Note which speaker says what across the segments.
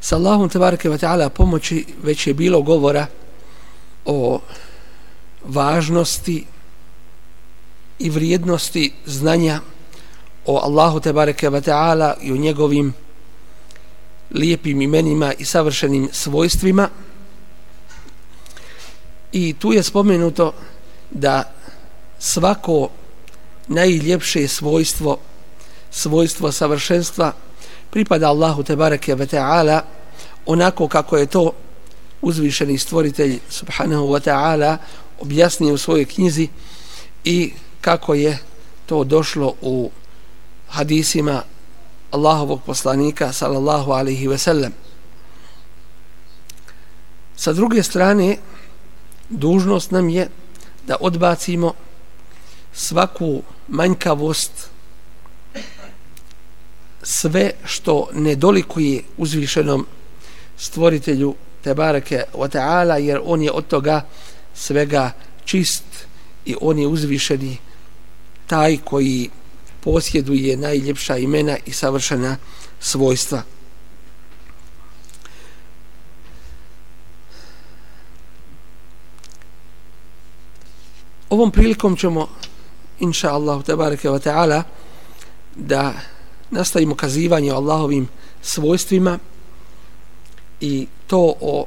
Speaker 1: Sa Allahom tebareke wa ta'ala pomoći već je bilo govora o važnosti i vrijednosti znanja o Allahu tebareke wa ta'ala i o njegovim lijepim imenima i savršenim svojstvima. I tu je spomenuto da svako najljepše svojstvo svojstvo savršenstva pripada Allahu tebareke ve ta'ala onako kako je to uzvišeni stvoritelj subhanahu wa ta'ala objasnio u svojoj knjizi i kako je to došlo u hadisima Allahovog poslanika sallallahu alaihi ve sellem sa druge strane dužnost nam je da odbacimo svaku manjkavost sve što ne dolikuje uzvišenom stvoritelju Tebareke wa ta'ala jer on je od toga svega čist i on je uzvišeni taj koji posjeduje najljepša imena i savršena svojstva. Ovom prilikom ćemo inša Allah tabareke wa ta'ala da nastavimo kazivanje o Allahovim svojstvima i to o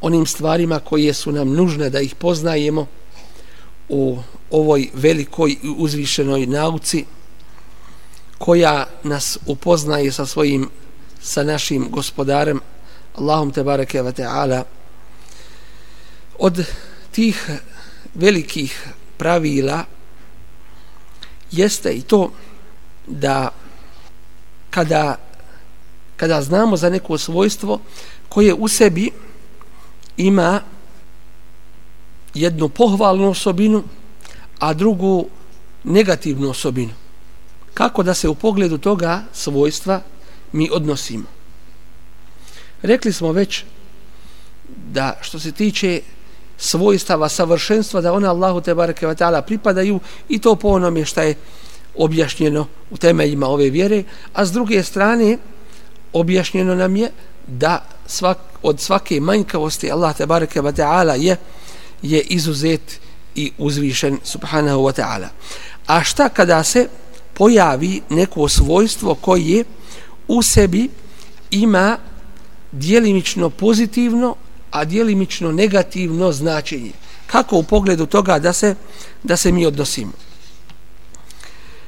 Speaker 1: onim stvarima koje su nam nužne da ih poznajemo u ovoj velikoj i uzvišenoj nauci koja nas upoznaje sa svojim sa našim gospodarem Allahom te bareke ve taala. Od tih velikih pravila jeste i to da kada kada znamo za neko svojstvo koje u sebi ima jednu pohvalnu osobinu a drugu negativnu osobinu. Kako da se u pogledu toga svojstva mi odnosimo? Rekli smo već da što se tiče svojstava savršenstva da ona Allahu te bareke ve taala pripadaju i to po onome što je objašnjeno u temeljima ove vjere, a s druge strane objašnjeno nam je da svak, od svake manjkavosti Allah te bareke ve taala je je izuzet i uzvišen subhanahu wa ta'ala. A šta kada se pojavi neko svojstvo koje u sebi ima dijelimično pozitivno, a dijelimično negativno značenje? Kako u pogledu toga da se da se mi odnosimo?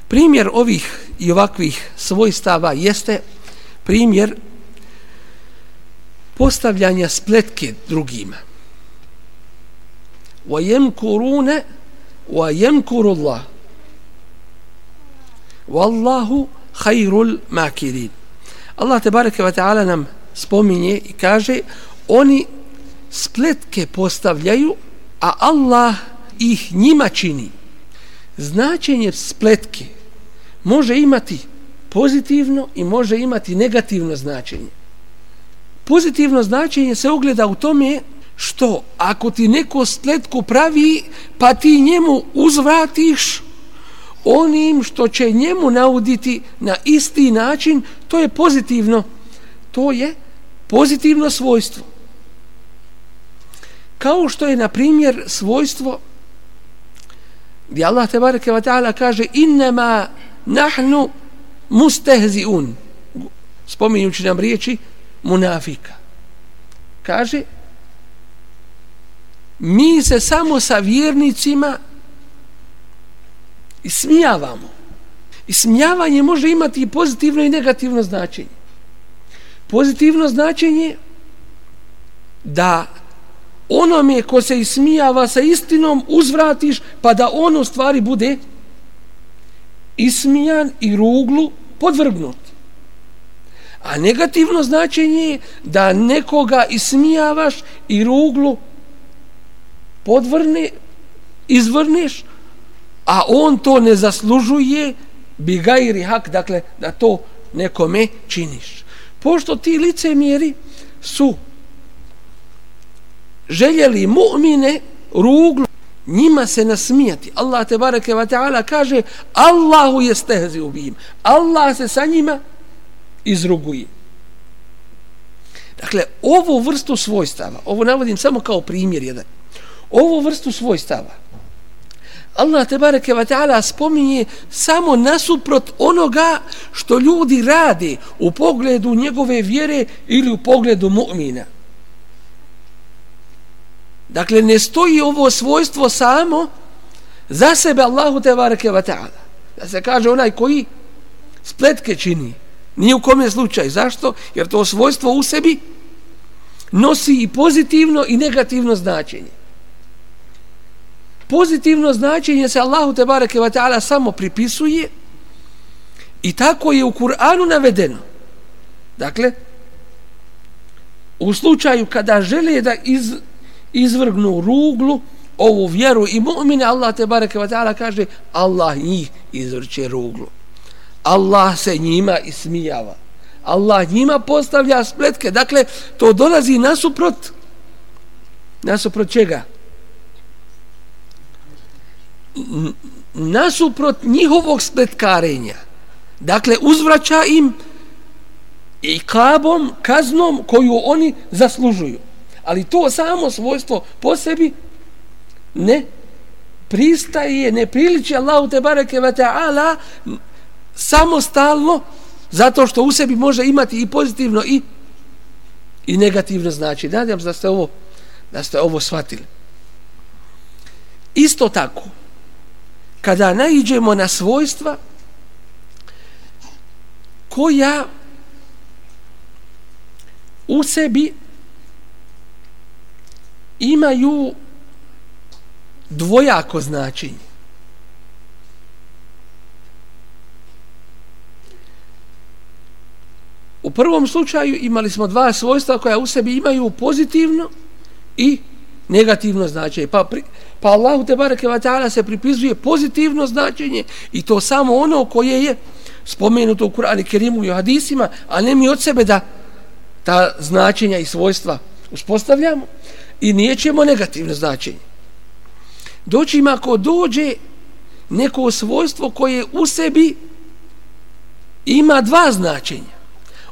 Speaker 1: Primjer ovih i ovakvih svojstava jeste primjer postavljanja spletke drugima. Wa yamkuruna wa yamkuru Allah. Wallahu khairul makirin. Allah te bareke ve taala nam spominje i kaže oni spletke postavljaju a Allah ih njima čini. Značenje spletke može imati pozitivno i može imati negativno značenje. Pozitivno značenje se ogleda u tome što ako ti neko spletku pravi pa ti njemu uzvratiš onim što će njemu nauditi na isti način, to je pozitivno. To je pozitivno svojstvo. Kao što je, na primjer, svojstvo gdje Allah te bareke ta'ala kaže innema nahnu mustehziun spominjući nam riječi munafika kaže mi se samo sa vjernicima ismijavamo. Ismijavanje može imati i pozitivno i negativno značenje. Pozitivno značenje da onome ko se ismijava sa istinom uzvratiš pa da on u stvari bude ismijan i ruglu podvrgnut. A negativno značenje je da nekoga ismijavaš i ruglu podvrne, izvrneš, a on to ne zaslužuje bigajri hak, dakle, da to nekome činiš. Pošto ti licemjeri su željeli mu'mine ruglu njima se nasmijati. Allah te bareke ve taala kaže Allahu yestehzi bihim. Allah se sa njima izruguje. Dakle, ovu vrstu svojstava, ovo navodim samo kao primjer jedan, ovu vrstu svojstava, Allah te bareke ve taala spominje samo nasuprot onoga što ljudi rade u pogledu njegove vjere ili u pogledu mu'mina. Dakle, ne stoji ovo svojstvo samo za sebe Allahu te bareke ve taala. Da se kaže onaj koji spletke čini. Nije u kome slučaj. Zašto? Jer to svojstvo u sebi nosi i pozitivno i negativno značenje. Pozitivno značenje se Allahu te bareke ve taala samo pripisuje i tako je u Kur'anu navedeno. Dakle, u slučaju kada žele da iz, izvrgnu ruglu ovu vjeru i mu'mine, Allah te bareke ve taala kaže Allah njih izvrće ruglu. Allah se njima ismijava. Allah njima postavlja spletke. Dakle, to dolazi nasuprot nasuprot čega? nasuprot njihovog spletkarenja. Dakle, uzvraća im i kabom, kaznom koju oni zaslužuju. Ali to samo svojstvo po sebi ne pristaje, ne priliči Allahu te bareke ve taala samostalno zato što u sebi može imati i pozitivno i i negativno znači. Nadam se da ste ovo da ste ovo shvatili. Isto tako, kada naiđemo na svojstva koja u sebi imaju dvojako značenje. U prvom slučaju imali smo dva svojstva koja u sebi imaju pozitivno i negativno značenje. Pa, pri, pa Allahu te bareke ve ta'ala se pripisuje pozitivno značenje i to samo ono koje je spomenuto u Kur'anu Kerimu i hadisima, a ne mi od sebe da ta značenja i svojstva uspostavljamo i nijećemo negativno značenje. Doći ima ako dođe neko svojstvo koje u sebi ima dva značenja,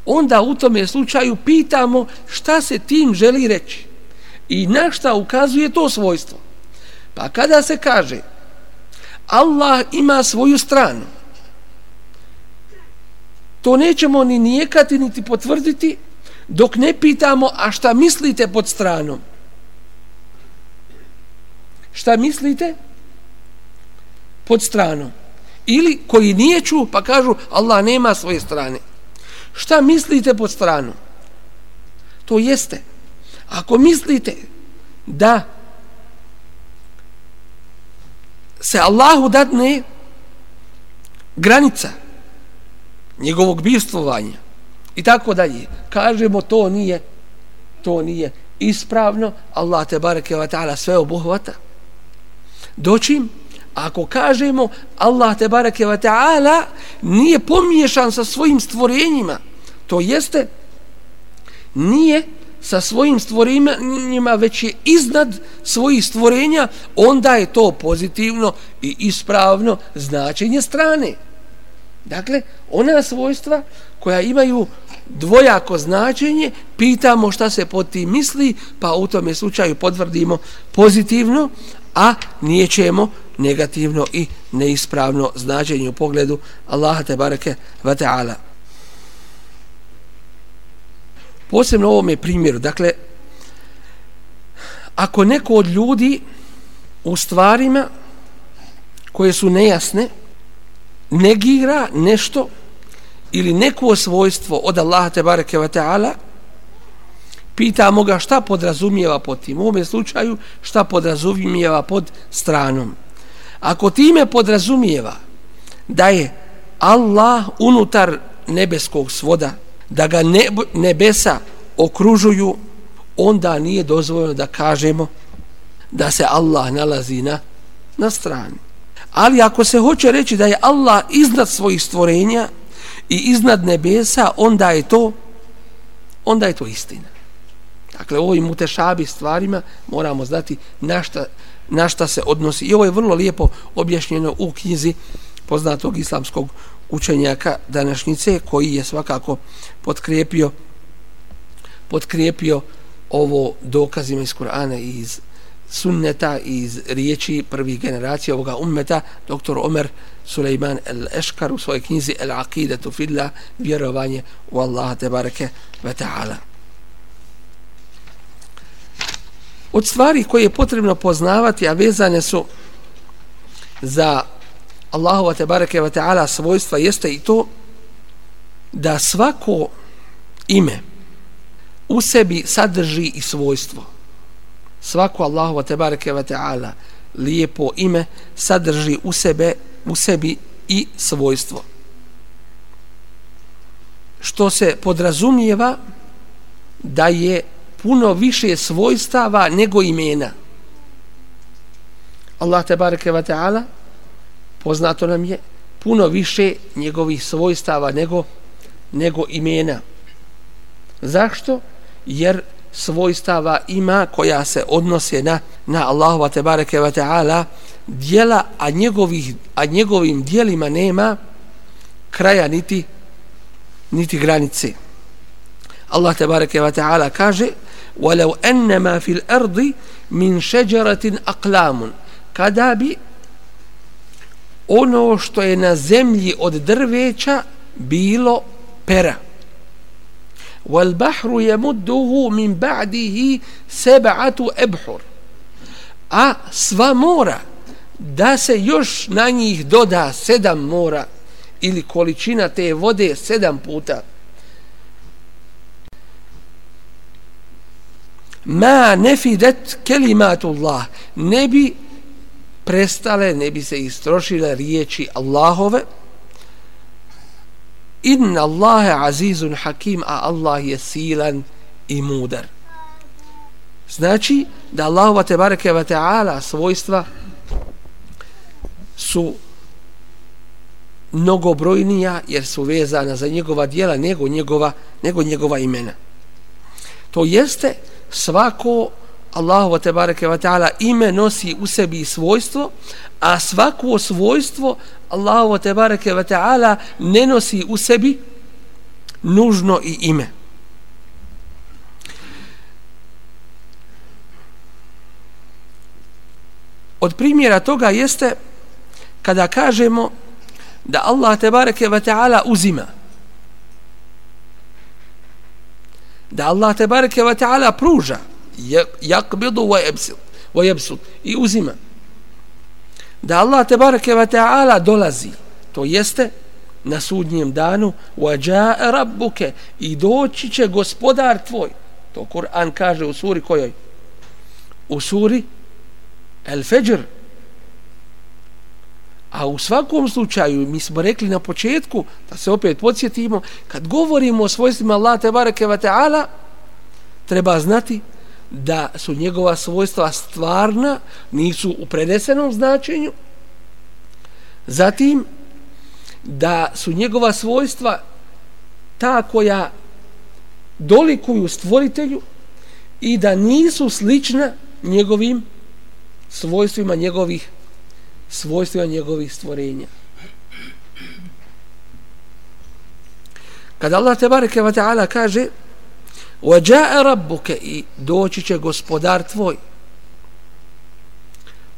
Speaker 1: onda u tome slučaju pitamo šta se tim želi reći i na šta ukazuje to svojstvo. Pa kada se kaže Allah ima svoju stranu, to nećemo ni nijekati niti potvrditi dok ne pitamo a šta mislite pod stranom. Šta mislite pod stranom? Ili koji nije ču pa kažu Allah nema svoje strane. Šta mislite pod stranom? To jeste. Ako mislite da se Allahu dadne granica njegovog bivstvovanja i tako dalje, kažemo to nije to nije ispravno, Allah te bareke ve taala sve obuhvata. Doćim ako kažemo Allah te bareke ve taala nije pomiješan sa svojim stvorenjima, to jeste nije sa svojim stvorenjima već je iznad svojih stvorenja, onda je to pozitivno i ispravno značenje strane. Dakle, ona svojstva koja imaju dvojako značenje, pitamo šta se pod tim misli, pa u tome slučaju potvrdimo pozitivno, a nije ćemo negativno i neispravno značenje u pogledu Allaha te bareke ve ta'ala. Posebno ovome primjeru, dakle, ako neko od ljudi u stvarima koje su nejasne negira nešto ili neko svojstvo od Allaha te bareke ve taala pitamo ga šta podrazumijeva pod tim u ovom slučaju šta podrazumijeva pod stranom ako time podrazumijeva da je Allah unutar nebeskog svoda da ga nebesa okružuju onda nije dozvoljeno da kažemo da se Allah nalazi na, na strani. Ali ako se hoće reći da je Allah iznad svojih stvorenja i iznad nebesa, onda je to onda je to istina. Dakle, ovim mutešabi stvarima moramo znati na šta, na šta se odnosi. I ovo je vrlo lijepo objašnjeno u knjizi poznatog islamskog učenjaka današnjice, koji je svakako potkrijepio potkrijepio ovo dokazima iz Kur'ana i iz sunneta i iz riječi prvih generacija ovoga ummeta, doktor Omer Suleiman el-Eškar u svojoj knjizi El-Aqidatu Fidla vjerovanje u Allaha te bareke ve ta'ala. Od stvari koje je potrebno poznavati, a vezane su za Allahova te bareke ve ta'ala svojstva, jeste i to da svako ime, u sebi sadrži i svojstvo. Svako Allahu te bareke ve taala lijepo ime sadrži u sebe u sebi i svojstvo. Što se podrazumijeva da je puno više svojstava nego imena. Allah te bareke ve taala poznato nam je puno više njegovih svojstava nego nego imena. Zašto? jer svojstava ima koja se odnose na na Allaha te bareke ve taala djela a njegovih a njegovim djelima nema kraja niti niti granice Allah te bareke ve taala kaže walau annama fil ardi min shajaratin aqlam kada bi ono što je na zemlji od drveća bilo pera والبحر يمده من بعده سبعة أبحر a sva mora da se još na njih doda sedam mora ili količina te vode sedam puta Ma nefidet kelimatullah ne bi prestale, ne bi se istrošile riječi Allahove inna Allahe azizun hakim, a Allah je silan i mudar. Znači da Allahova te bareke wa ta'ala svojstva su mnogobrojnija jer su vezana za njegova dijela nego njegova, nego njegova imena. To jeste svako Allahu te bareke ve taala ime nosi u sebi svojstvo, a svako svojstvo Allahu te bareke ve taala ne nosi u sebi nužno i ime. Od primjera toga jeste kada kažemo da Allah te bareke ve taala uzima. Da Allah te bareke ve taala pruža. Yakbidu wa yabsut wa yabsut i uzima. Da Allah te bareke ve taala dolazi to jeste na sudnjem danu wa jaa rabbuke i doći će gospodar tvoj. To Kur'an kaže u suri kojoj? U suri El Fajr a u svakom slučaju mi smo rekli na početku da se opet podsjetimo kad govorimo o svojstvima Allah te bareke ve taala treba znati da su njegova svojstva stvarna, nisu u prenesenom značenju. Zatim, da su njegova svojstva ta koja dolikuju stvoritelju i da nisu slična njegovim svojstvima njegovih svojstva njegovih stvorenja. Kada Allah te bareke ve ta'ala kaže "Wa jaa rabbuka" i doći će gospodar tvoj.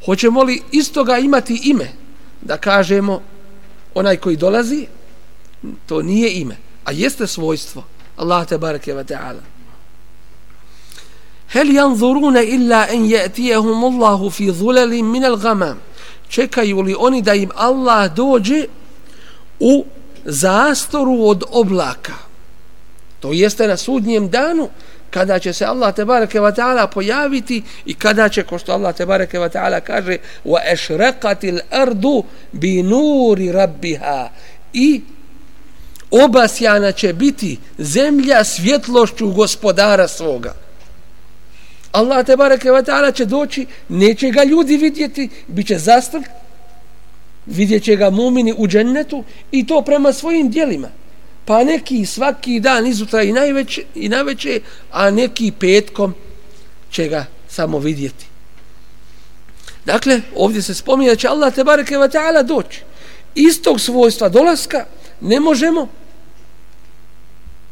Speaker 1: Hoćemo li istoga imati ime? Da kažemo onaj koji dolazi to nije ime a jeste svojstvo Allah te bareke ve ta'ala. Hel yanzuruna illa إِلَّا أَنْ Allahu fi dhulalin min al-ghamam? Čekaju li oni da im Allah dođe u zastoru od oblaka? To jeste na sudnjem danu kada će se Allah te bareke ve taala pojaviti i kada će ko što Allah te bareke ve taala kaže wa ashraqatil ardu bi nuri rabbiha i obasjana će biti zemlja svjetlošću gospodara svoga. Allah te bareke ve taala će doći, neće ga ljudi vidjeti, biće zastav. Vidjet će ga mumini u džennetu i to prema svojim dijelima. Pa neki svaki dan izutra i najveće, i najveće, a neki petkom će ga samo vidjeti. Dakle, ovdje se spominje da će Allah te bareke ve taala doći. Istog svojstva dolaska ne možemo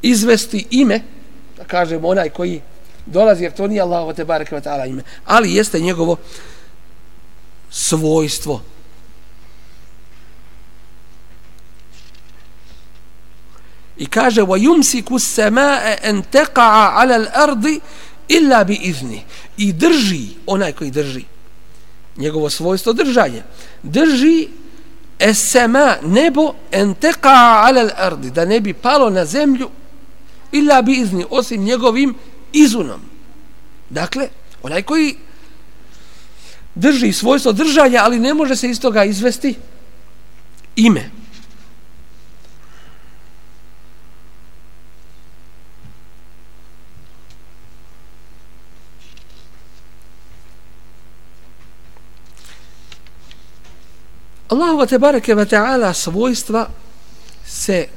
Speaker 1: izvesti ime, da kažemo onaj koji dolazi, jer to nije Allah te bareke ve taala ime, ali jeste njegovo svojstvo. I kaže wa yumsiku as-samaa an taqa'a 'ala al-ardi illa bi izni. I drži onaj koji drži njegovo svojstvo držanja. Drži esema nebo an taqa'a 'ala al-ardi da ne bi palo na zemlju illa bi izni osim njegovim izunom. Dakle, onaj koji drži svojstvo držanja, ali ne može se iz toga izvesti ime. Allahu te bareke ve taala svojstva se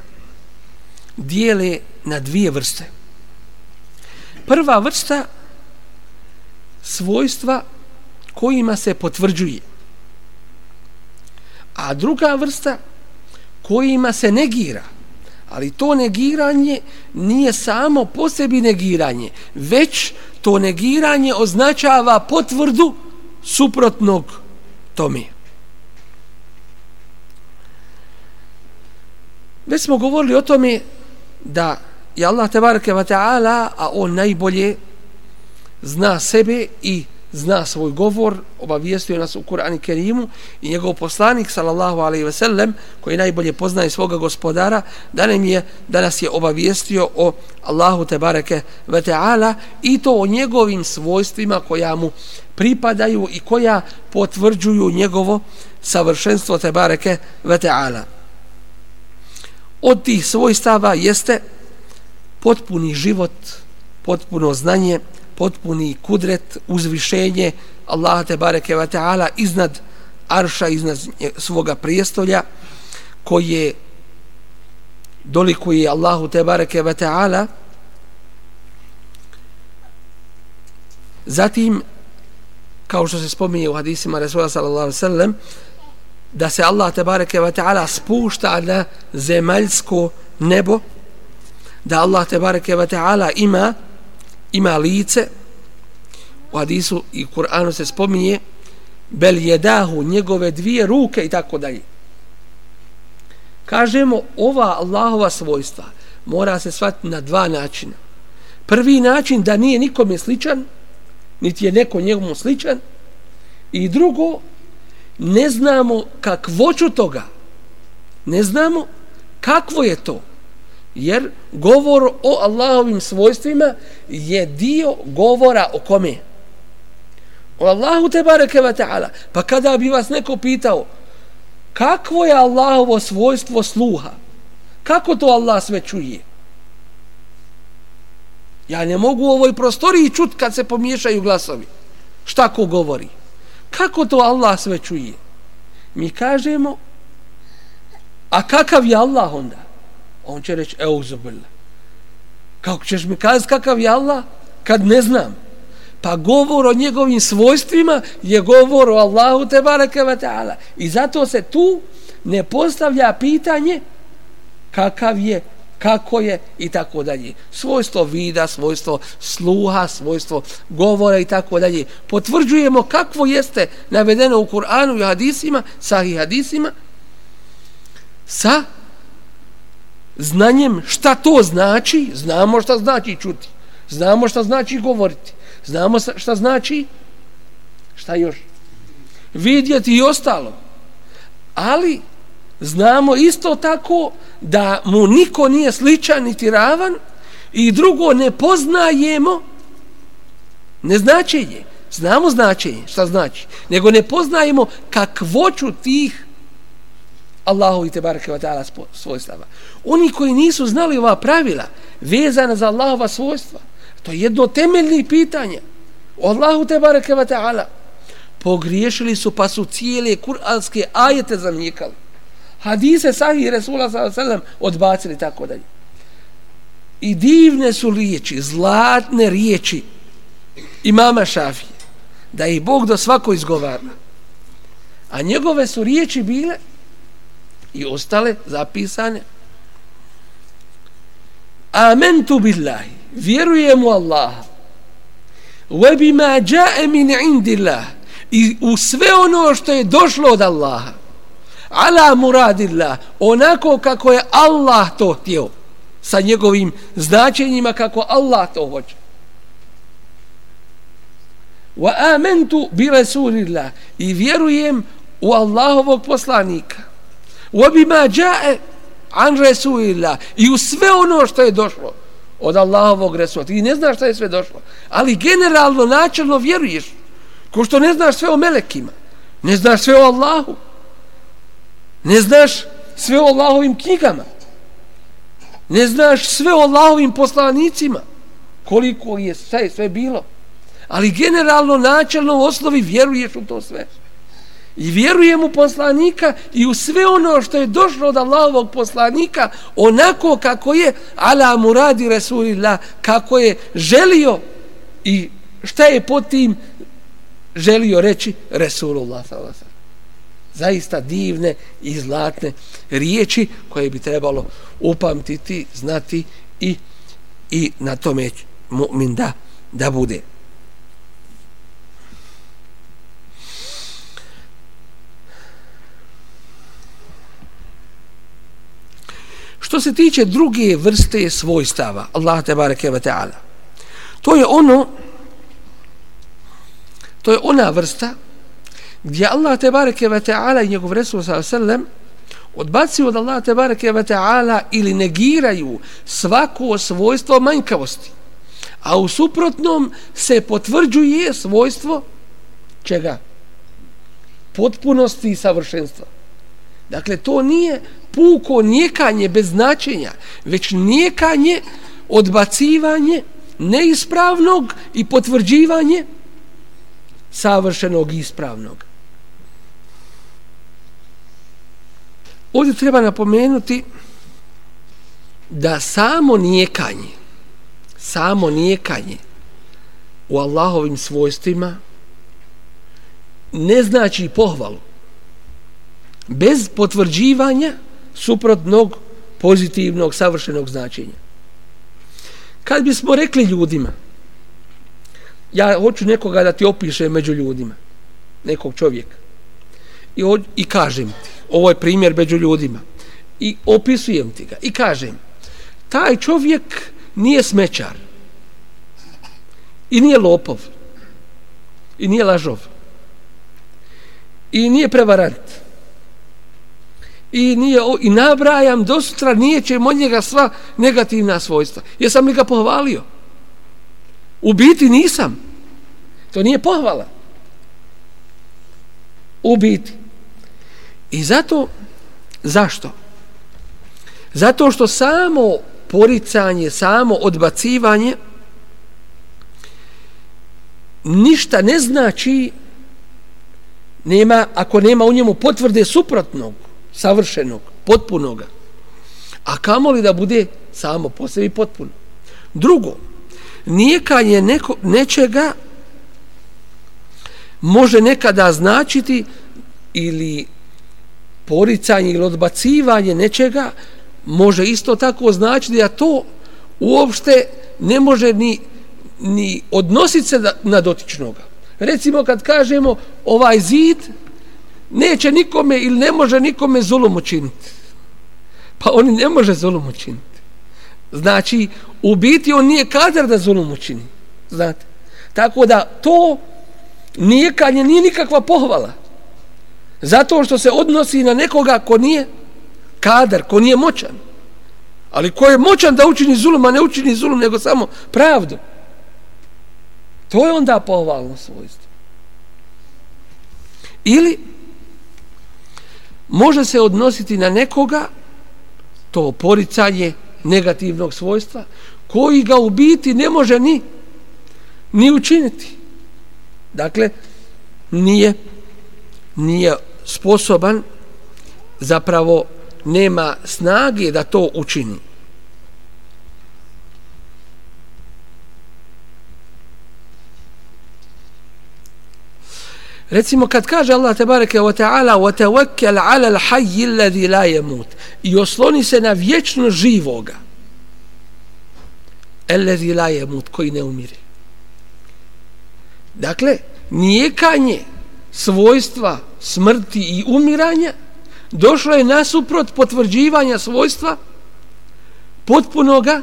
Speaker 1: dijele na dvije vrste. Prva vrsta svojstva kojima se potvrđuje. A druga vrsta kojima se negira. Ali to negiranje nije samo po sebi negiranje, već to negiranje označava potvrdu suprotnog tome. Već smo govorili o tome da I Allah tebareke ve ta'ala, a on najbolje zna sebe i zna svoj govor, obavijestio nas u Kur'an Kerimu i njegov poslanik, sallallahu alejhi ve sellem, koji najbolje poznaje svoga gospodara, da nam je, da nas je obavijestio o Allahu tebareke ve ta'ala i to o njegovim svojstvima koja mu pripadaju i koja potvrđuju njegovo savršenstvo tebareke ve ta'ala. Od tih svojstava jeste potpuni život, potpuno znanje, potpuni kudret, uzvišenje Allaha te bareke ve taala iznad arša, iznad svoga prijestolja koje dolikuje Allahu te bareke ve taala. Zatim, kao što se spominje u hadisima Resula sallallahu sallam, da se Allah te bareke ve taala spušta na zemaljsko nebo da Allah te bareke ve taala ima ima lice. U hadisu i Kur'anu se spominje bel jedahu njegove dvije ruke i tako dalje. Kažemo ova Allahova svojstva mora se shvatiti na dva načina. Prvi način da nije nikome sličan niti je neko njemu sličan. I drugo ne znamo kakvoću toga. Ne znamo kakvo je to jer govor o Allahovim svojstvima je dio govora o kome? O Allahu te bareke ve taala. Pa kada bi vas neko pitao kakvo je Allahovo svojstvo sluha? Kako to Allah sve čuje? Ja ne mogu u ovoj prostoriji čut kad se pomiješaju glasovi. Šta ko govori? Kako to Allah sve čuje? Mi kažemo a kakav je Allah onda? On će reći euzubillah kako ćeš mi kazati kakav je Allah kad ne znam pa govor o njegovim svojstvima je govor o Allahu te bareke ve taala i zato se tu ne postavlja pitanje kakav je kako je i tako dalje. Svojstvo vida, svojstvo sluha, svojstvo govora i tako dalje. Potvrđujemo kakvo jeste navedeno u Kur'anu i hadisima, sahih hadisima, sa znanjem šta to znači, znamo šta znači čuti, znamo šta znači govoriti, Znamo šta znači? Šta još? Vidjeti i ostalo. Ali znamo isto tako da mu niko nije sličan niti ravan i drugo ne poznajemo ne značenje. Znamo značenje, šta znači. Nego ne poznajemo kakvoću tih Allahu i tebareke wa ta'ala svojstava. Oni koji nisu znali ova pravila vezana za Allahova svojstva, to je jedno temeljni pitanje. Allahu tebareke wa ta'ala pogriješili su pa su cijele kuranske ajete zamijekali. Hadise sahih Resula sallam odbacili tako dalje. I divne su riječi, zlatne riječi imama Šafije, da ih Bog do svako izgovara. A njegove su riječi bile i ostale zapisane. Amentu billahi vjerujem u Allaha. Wa bima ja'a min indillah i u sve ono što je došlo od Allaha. Ala muradillah onako kako je Allah to htio sa njegovim značenjima kako Allah to hoće. Wa amantu bi rasulillah i vjerujem u Allahovog poslanika وبما جاء عن رسول الله i u sve ono što je došlo od Allahovog Resula. Ti ne znaš šta je sve došlo. Ali generalno, načelno vjeruješ. Ko što ne znaš sve o melekima. Ne znaš sve o Allahu. Ne znaš sve o Allahovim knjigama. Ne znaš sve o Allahovim poslanicima. Koliko je sve, sve bilo. Ali generalno, načelno u osnovi vjeruješ u to sve i vjerujem u poslanika i u sve ono što je došlo od Allahovog poslanika onako kako je ala muradi Resulillah kako je želio i šta je po tim želio reći Resulullah zaista divne i zlatne riječi koje bi trebalo upamtiti, znati i, i na tome mu'min da, da bude. Što se tiče druge vrste svojstava, Allah te bareke ve taala. To je ono to je ona vrsta gdje Allah te bareke ve taala i njegov Resul sallallahu alejhi ve sellem odbacuju od Allah te bareke ve taala ili negiraju svako svojstvo manjkavosti. A u suprotnom se potvrđuje svojstvo čega? Potpunosti i savršenstva. Dakle, to nije puko nijekanje bez značenja, već nijekanje, odbacivanje neispravnog i potvrđivanje savršenog i ispravnog. Ovdje treba napomenuti da samo nijekanje, samo nijekanje u Allahovim svojstvima ne znači pohvalu. Bez potvrđivanja suprotnog pozitivnog, savršenog značenja. Kad bismo rekli ljudima, ja hoću nekoga da ti opiše među ljudima, nekog čovjeka, i, o, i kažem ti, ovo je primjer među ljudima, i opisujem ti ga, i kažem, taj čovjek nije smećar, i nije lopov, i nije lažov, i nije prevarant, i nije i nabrajam do sutra nije će od njega sva negativna svojstva. Jesam li ga pohvalio? U biti nisam. To nije pohvala. U biti. I zato, zašto? Zato što samo poricanje, samo odbacivanje ništa ne znači nema, ako nema u njemu potvrde suprotnog savršenog, potpunoga. A kamo li da bude samo po sebi potpuno? Drugo, nijekanje neko, nečega može nekada značiti ili poricanje ili odbacivanje nečega može isto tako značiti da to uopšte ne može ni, ni odnositi se na dotičnoga. Recimo kad kažemo ovaj zid neće nikome ili ne može nikome zulum učiniti. Pa on ne može zulum učiniti. Znači, u biti on nije kadar da zulum učini. Znate? Tako da to nijekanje nije nikakva pohvala. Zato što se odnosi na nekoga ko nije kadar, ko nije moćan. Ali ko je moćan da učini zulum, a ne učini zulum, nego samo pravdu. To je onda pohvalno svojstvo. Ili može se odnositi na nekoga to poricanje negativnog svojstva koji ga u biti ne može ni ni učiniti. Dakle, nije nije sposoban zapravo nema snage da to učini. Recimo kad kaže Allah te bareke ve taala wa tawakkal ala al-hayy alladhi la yamut i osloni se na vječno živoga alladhi la yamut koji ne umire. Dakle, nijekanje svojstva smrti i umiranja došlo je nasuprot potvrđivanja svojstva potpunoga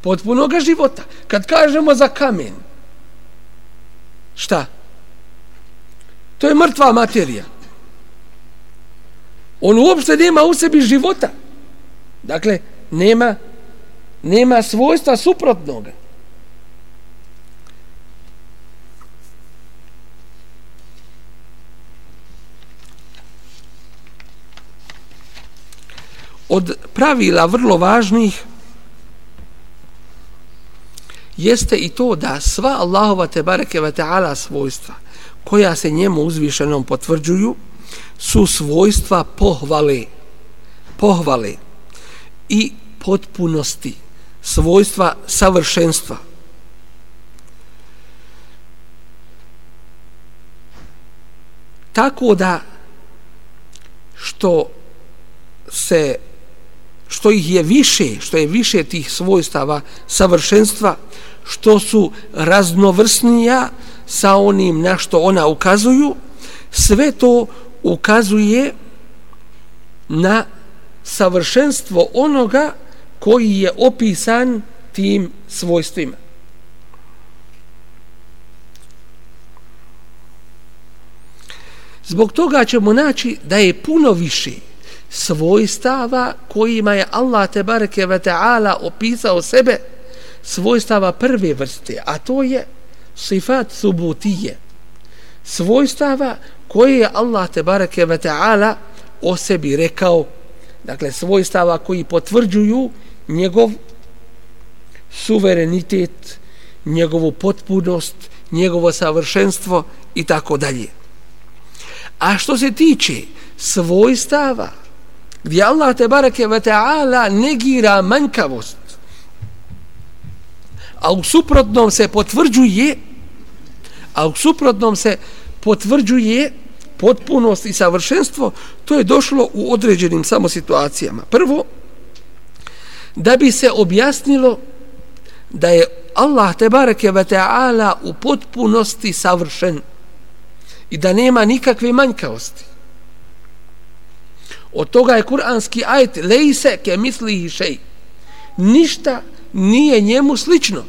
Speaker 1: potpunoga života. Kad kažemo za kamen, šta? To je mrtva materija. On uopšte nema u sebi života. Dakle, nema nema svojstva suprotnoga. od pravila vrlo važnih jeste i to da sva Allahova te bareke ve taala svojstva koja se njemu uzvišenom potvrđuju su svojstva pohvale pohvale i potpunosti svojstva savršenstva. Tako da što se što ih je više, što je više tih svojstava savršenstva, što su raznovrsnija sa onim na što ona ukazuju, sve to ukazuje na savršenstvo onoga koji je opisan tim svojstvima. Zbog toga ćemo naći da je puno više svojstava kojima je Allah te bareke ve taala opisao sebe svojstava prve vrste a to je sifat subutije svojstava koje je Allah te bareke ve taala o sebi rekao. Dakle svojstava koji potvrđuju njegov suverenitet njegovu potpunost njegovo savršenstvo i tako dalje. A što se tiče svojstava gdje Allah te bareke ve taala negira manjkavost a u suprotnom se potvrđuje a u suprotnom se potvrđuje potpunost i savršenstvo to je došlo u određenim samo situacijama prvo da bi se objasnilo da je Allah te bareke ve taala u potpunosti savršen i da nema nikakve manjkavosti Od toga je kuranski ajet lejse ke misli šej. Ništa nije njemu slično.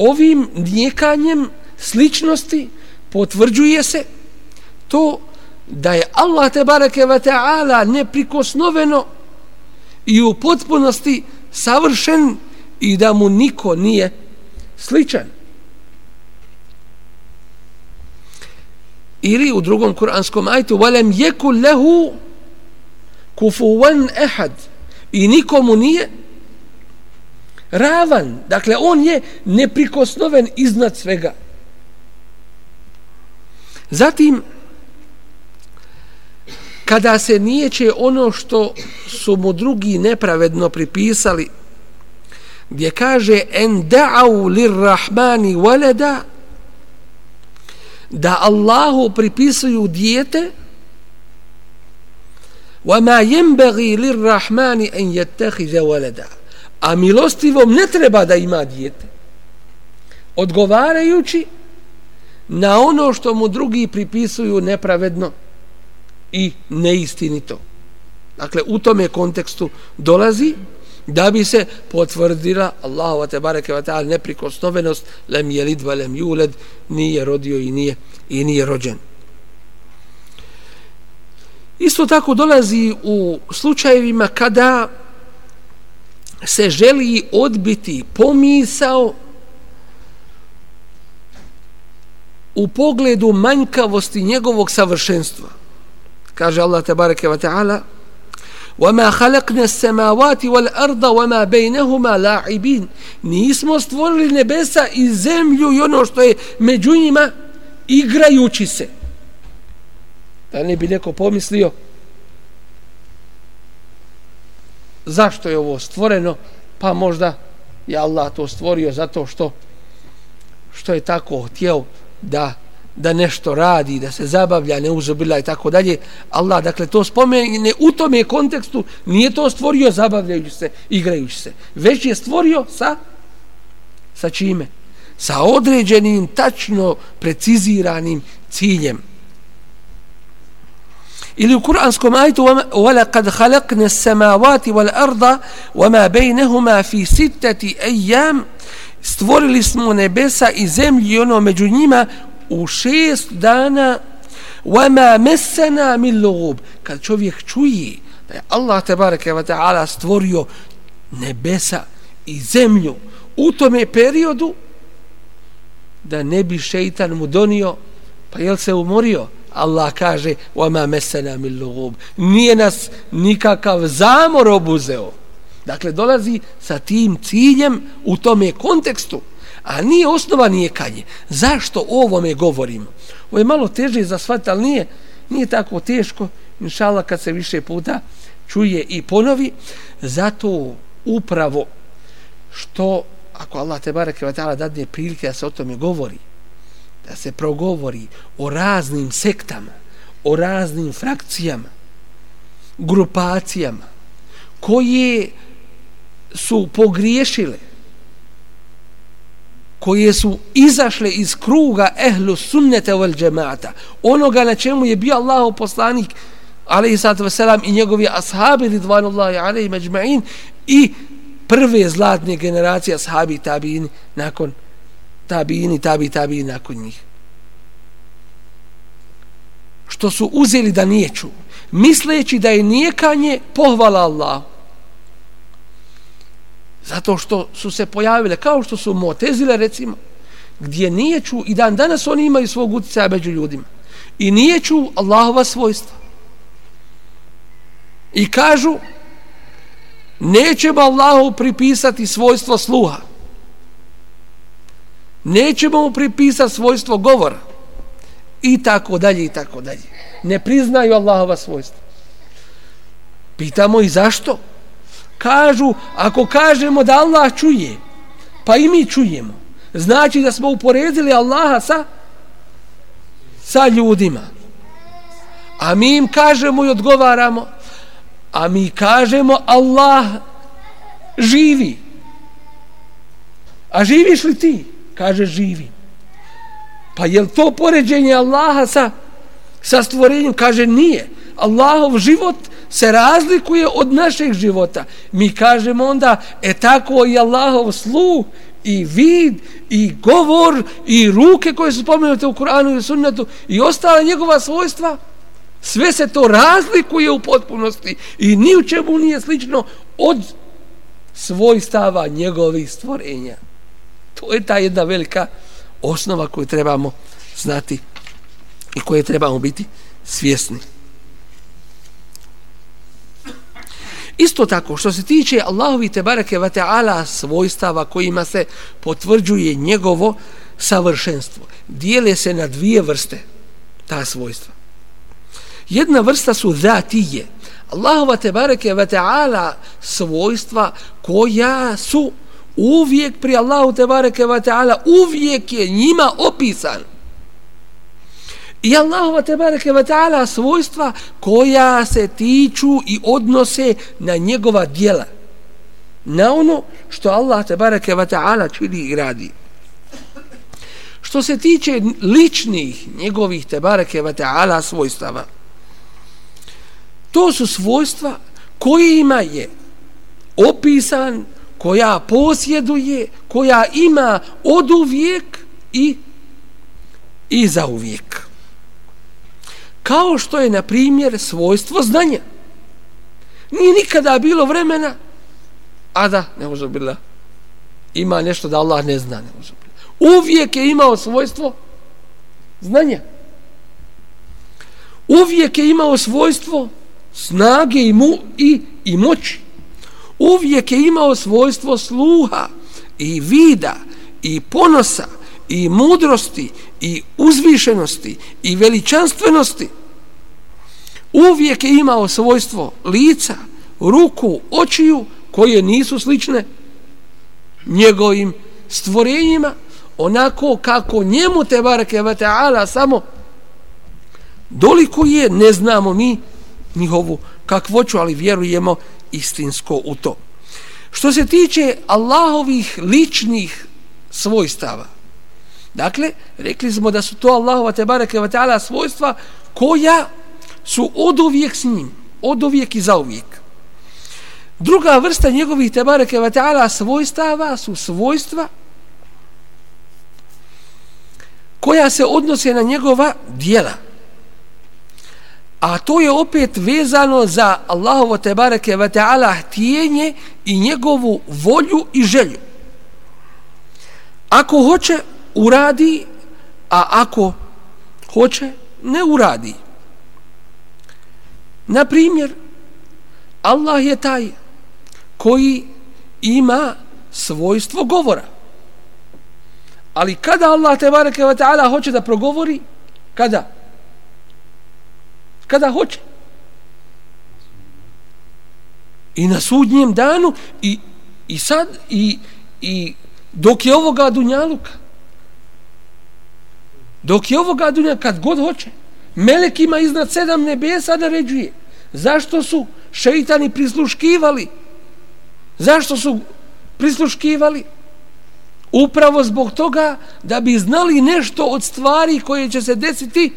Speaker 1: Ovim njekanjem sličnosti potvrđuje se to da je Allah te bareke ve taala neprikosnoveno i u potpunosti savršen i da mu niko nije sličan. ili u drugom kuranskom ajtu walem yakul lahu kufuwan ahad i nikomu nije ravan dakle on je neprikosnoven iznad svega zatim kada se nijeće ono što su mu drugi nepravedno pripisali gdje kaže en da'u lirrahmani walada da Allahu pripisuju dijete وَمَا يَنْبَغِي لِلرَّحْمَانِ أَنْ يَتَّخِذَ وَلَدَ A milostivom ne treba da ima dijete. Odgovarajući na ono što mu drugi pripisuju nepravedno i neistinito. Dakle, u tome kontekstu dolazi da bi se potvrdila Allahu te bareke ve taala neprikosnovenost lem jelid ve lem yulad nije rodio i nije i nije rođen Isto tako dolazi u slučajevima kada se želi odbiti pomisao u pogledu manjkavosti njegovog savršenstva. Kaže Allah tabareke ve ta'ala وَمَا خَلَقْنَ السَّمَاوَاتِ وَالْأَرْضَ وَمَا بَيْنَهُمَا لَعِبِينَ Nismo stvorili nebesa i zemlju i ono što je među njima igrajući se. Da ne bi neko pomislio zašto je ovo stvoreno, pa možda je Allah to stvorio zato što što je tako htio da da nešto radi, da se zabavlja, ne uzobila i tako dalje. Allah, dakle, to spomene u tome kontekstu, nije to stvorio zabavljajući se, igrajući se, već je stvorio sa sa čime? Sa određenim, tačno preciziranim ciljem Ili u kuranskom ajtu وَلَقَدْ خَلَقْنَ السَّمَاوَاتِ وَالْأَرْضَ وَمَا بَيْنَهُمَا فِي سِتَّةِ أَيَّامِ stvorili smo nebesa i zemlju i ono među njima u šest dana وَمَا مَسَّنَا مِنْ لُغُوب kad čovjek čuje da je Allah tebareke wa ta'ala stvorio nebesa i zemlju u tome periodu da ne bi šeitan mu donio pa jel se umorio Allah kaže وَمَا مَسَّنَا مِنْ لُغُوب nije nas nikakav zamor obuzeo dakle dolazi sa tim ciljem u tome kontekstu a nije osnova nije kanje zašto o ovome govorimo ovo je malo teže za svat ali nije, nije tako teško inšala kad se više puta čuje i ponovi zato upravo što ako Allah te bareke ve taala dadne prilike da se o tome govori da se progovori o raznim sektama o raznim frakcijama grupacijama koje su pogriješile koje su izašle iz kruga ehlu sunnete vel džemata onoga na čemu je bio Allahov poslanik alaihi sallatu wasalam i njegovi ashabi ridvanullahi alaihi međma'in i prve zlatne generacije ashabi tabini nakon tabini, tabi, tabi nakon njih što su uzeli da nijeću, misleći da je nijekanje pohvala Allahu Zato što su se pojavile, kao što su motezile, recimo, gdje nijeću, i dan danas oni imaju svog utjecaja među ljudima, i nijeću Allahova svojstva. I kažu, nećemo Allahu pripisati svojstvo sluha. Nećemo mu pripisati svojstvo govora. I tako dalje, i tako dalje. Ne priznaju Allahova svojstva. Pitamo i zašto? kažu, ako kažemo da Allah čuje, pa i mi čujemo, znači da smo uporedili Allaha sa, sa ljudima. A mi im kažemo i odgovaramo, a mi kažemo Allah živi. A živiš li ti? Kaže živi. Pa je to poređenje Allaha sa, sa stvorenjem? Kaže nije. Allahov život se razlikuje od našeg života. Mi kažemo onda, e tako i Allahov sluh, i vid, i govor, i ruke koje su spomenute u Kur'anu i sunnetu, i ostala njegova svojstva, sve se to razlikuje u potpunosti i ni u čemu nije slično od svojstava njegovih stvorenja. To je ta jedna velika osnova koju trebamo znati i koje trebamo biti svjesni. Isto tako, što se tiče Allahovi te barake wa ta'ala svojstava kojima se potvrđuje njegovo savršenstvo, dijele se na dvije vrste ta svojstva. Jedna vrsta su zatije. Allahova te barake wa ta'ala svojstva koja su uvijek pri Allahu te bareke ve ta'ala uvijek je njima opisan. I Allahova tebareke ve ta'ala svojstva koja se tiču i odnose na njegova djela. Na ono što Allah tebareke ve ta'ala čini i radi. Što se tiče ličnih njegovih tebareke ve ta'ala svojstava, to su svojstva kojima je opisan, koja posjeduje, koja ima od uvijek i, i za uvijek. Kao što je, na primjer, svojstvo znanja. Nije nikada bilo vremena, a da, ne može bila, ima nešto da Allah ne zna, ne može bila. Uvijek je imao svojstvo znanja. Uvijek je imao svojstvo snage i, mu, i, i moći. Uvijek je imao svojstvo sluha i vida i ponosa i mudrosti i uzvišenosti i veličanstvenosti. Uvijek je imao svojstvo lica, ruku, očiju koje nisu slične njegovim stvorenjima onako kako njemu te barake va ta'ala samo doliko je, ne znamo mi njihovu kakvoću, ali vjerujemo istinsko u to. Što se tiče Allahovih ličnih svojstava, dakle, rekli smo da su to Allahova te barake ta'ala svojstva koja su od uvijek s njim, od uvijek i za uvijek. Druga vrsta njegovih te barake ta'ala svojstava su svojstva koja se odnose na njegova dijela. A to je opet vezano za Allahovo te bareke ve taala htijenje i njegovu volju i želju. Ako hoće uradi, a ako hoće ne uradi. Na primjer, Allah je taj koji ima svojstvo govora. Ali kada Allah te bareke ve taala hoće da progovori, kada? Kada hoće. I na sudnjem danu i, i sad i, i dok je ovoga dunjaluka dok je ovoga dunjaluka kad god hoće melek ima iznad sedam nebesa naređuje zašto su šeitani prisluškivali? Zašto su prisluškivali? Upravo zbog toga da bi znali nešto od stvari koje će se desiti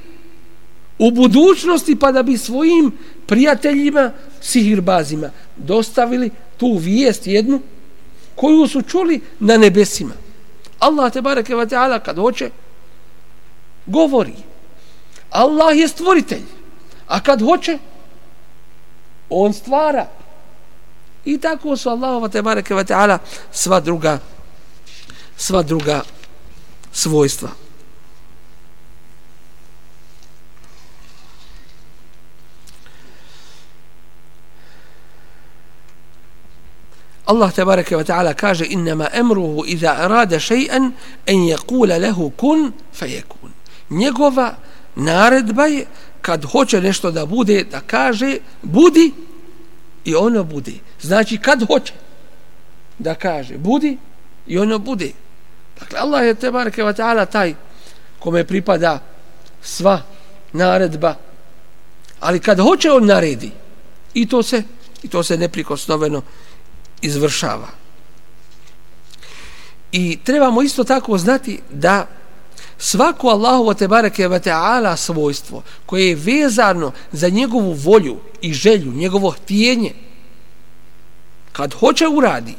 Speaker 1: u budućnosti pa da bi svojim prijateljima sihirbazima dostavili tu vijest jednu koju su čuli na nebesima. Allah te bareke ve taala kad hoće govori. Allah je stvoritelj a kad hoće on stvara. I tako su Allahova te bareke ve taala sva druga sva druga svojstva. Allah tebareke ve taala kaže inma amruhu iza arada shay'an an yaqula lahu kun fayakun. Njegova naredba je kad hoće nešto da bude da kaže budi i ono bude. Znači kad hoće da kaže budi i ono bude. Dakle, Allah je te wa ta'ala taj kome pripada sva naredba. Ali kad hoće on naredi, i to se, i to se neprikosnoveno izvršava. I trebamo isto tako znati da svako Allahovo te bareke ve ta'ala svojstvo koje je vezano za njegovu volju i želju, njegovo htjenje, kad hoće uradi,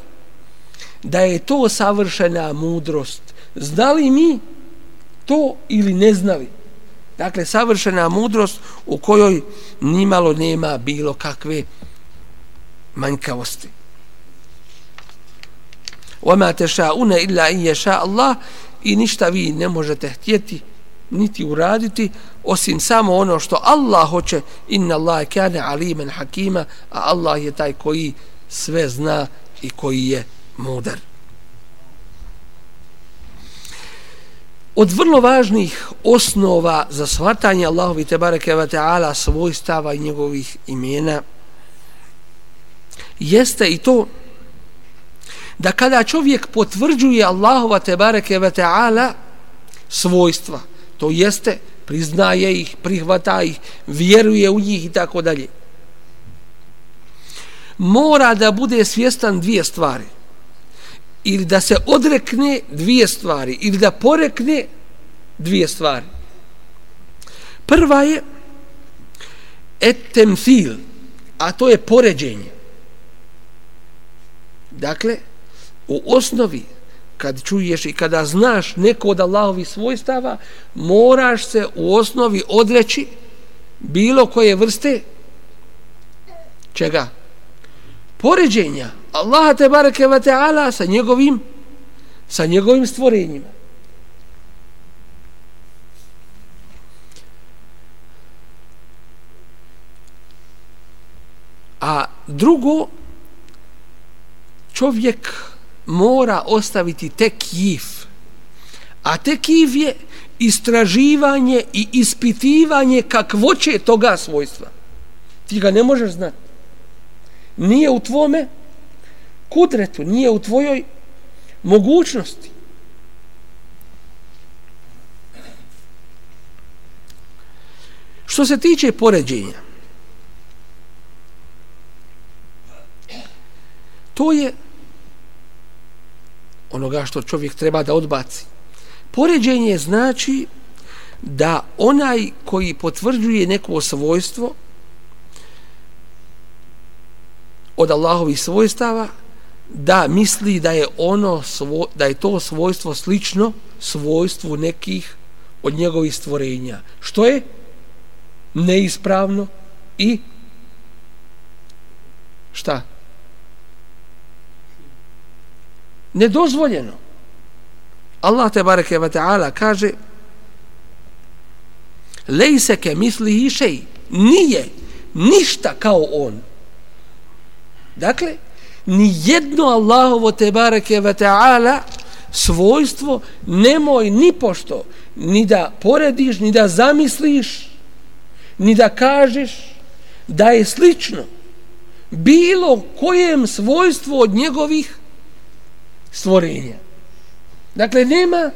Speaker 1: da je to savršena mudrost. Znali mi to ili ne znali? Dakle, savršena mudrost u kojoj nimalo nema bilo kakve manjkavosti. وَمَا تَشَاءُنَ إِلَّا إِنْ يَشَاءَ اللَّهِ i ništa vi ne možete htjeti niti uraditi osim samo ono što Allah hoće inna Allah kane alimen hakima a Allah je taj koji sve zna i koji je mudar. Od vrlo važnih osnova za shvatanje Allahovi te bareke ve taala svojstava i njegovih imena jeste i to da kada čovjek potvrđuje Allahova te bareke ve taala svojstva, to jeste priznaje ih, prihvata ih, vjeruje u njih i tako dalje. Mora da bude svjestan dvije stvari ili da se odrekne dvije stvari ili da porekne dvije stvari. Prva je etemfil, a to je poređenje. Dakle, u osnovi, kad čuješ i kada znaš neko od Allahovi svojstava, moraš se u osnovi odreći bilo koje vrste čega? Poređenja Allaha te bareke ve taala sa njegovim sa njegovim stvorenjima. A drugo, čovjek mora ostaviti tekif. A tekif je istraživanje i ispitivanje kakvoće toga svojstva. Ti ga ne možeš znati. Nije u tvome kudretu, nije u tvojoj mogućnosti. Što se tiče poređenja, to je onoga što čovjek treba da odbaci. Poređenje znači da onaj koji potvrđuje neko svojstvo od Allahovih svojstava da misli da je ono svo, da je to svojstvo slično svojstvu nekih od njegovih stvorenja što je neispravno i šta nedozvoljeno. Allah te bareke ve taala kaže lejse ke misli išej nije ništa kao on. Dakle ni jedno Allahovo te bareke ve taala svojstvo nemoj ni pošto ni da porediš ni da zamisliš ni da kažeš da je slično bilo kojem svojstvu od njegovih stvorenja. Dakle, nema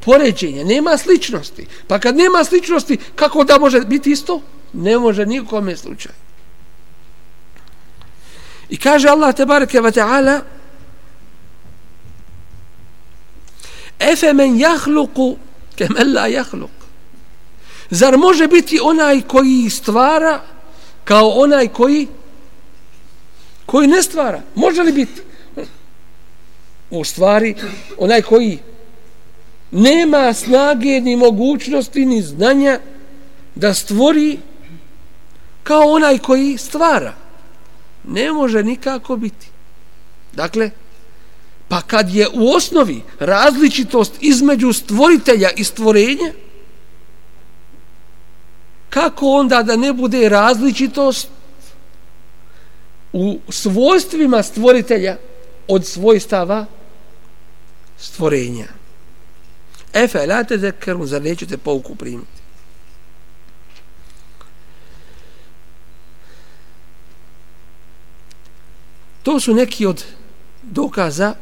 Speaker 1: poređenja, nema sličnosti. Pa kad nema sličnosti, kako da može biti isto? Ne može nikome slučaj. I kaže Allah te bareke ve taala Efe men jahluku kemen la jahluk. Zar može biti onaj koji stvara kao onaj koji koji ne stvara? Može li biti? U stvari, onaj koji nema snage ni mogućnosti ni znanja da stvori kao onaj koji stvara. Ne može nikako biti. Dakle, pa kad je u osnovi različitost između stvoritelja i stvorenja, kako onda da ne bude različitost u svojstvima stvoritelja od svojstava stvorenja. Efe, la te zekeru, zar nećete pouku primiti? To su neki od dokaza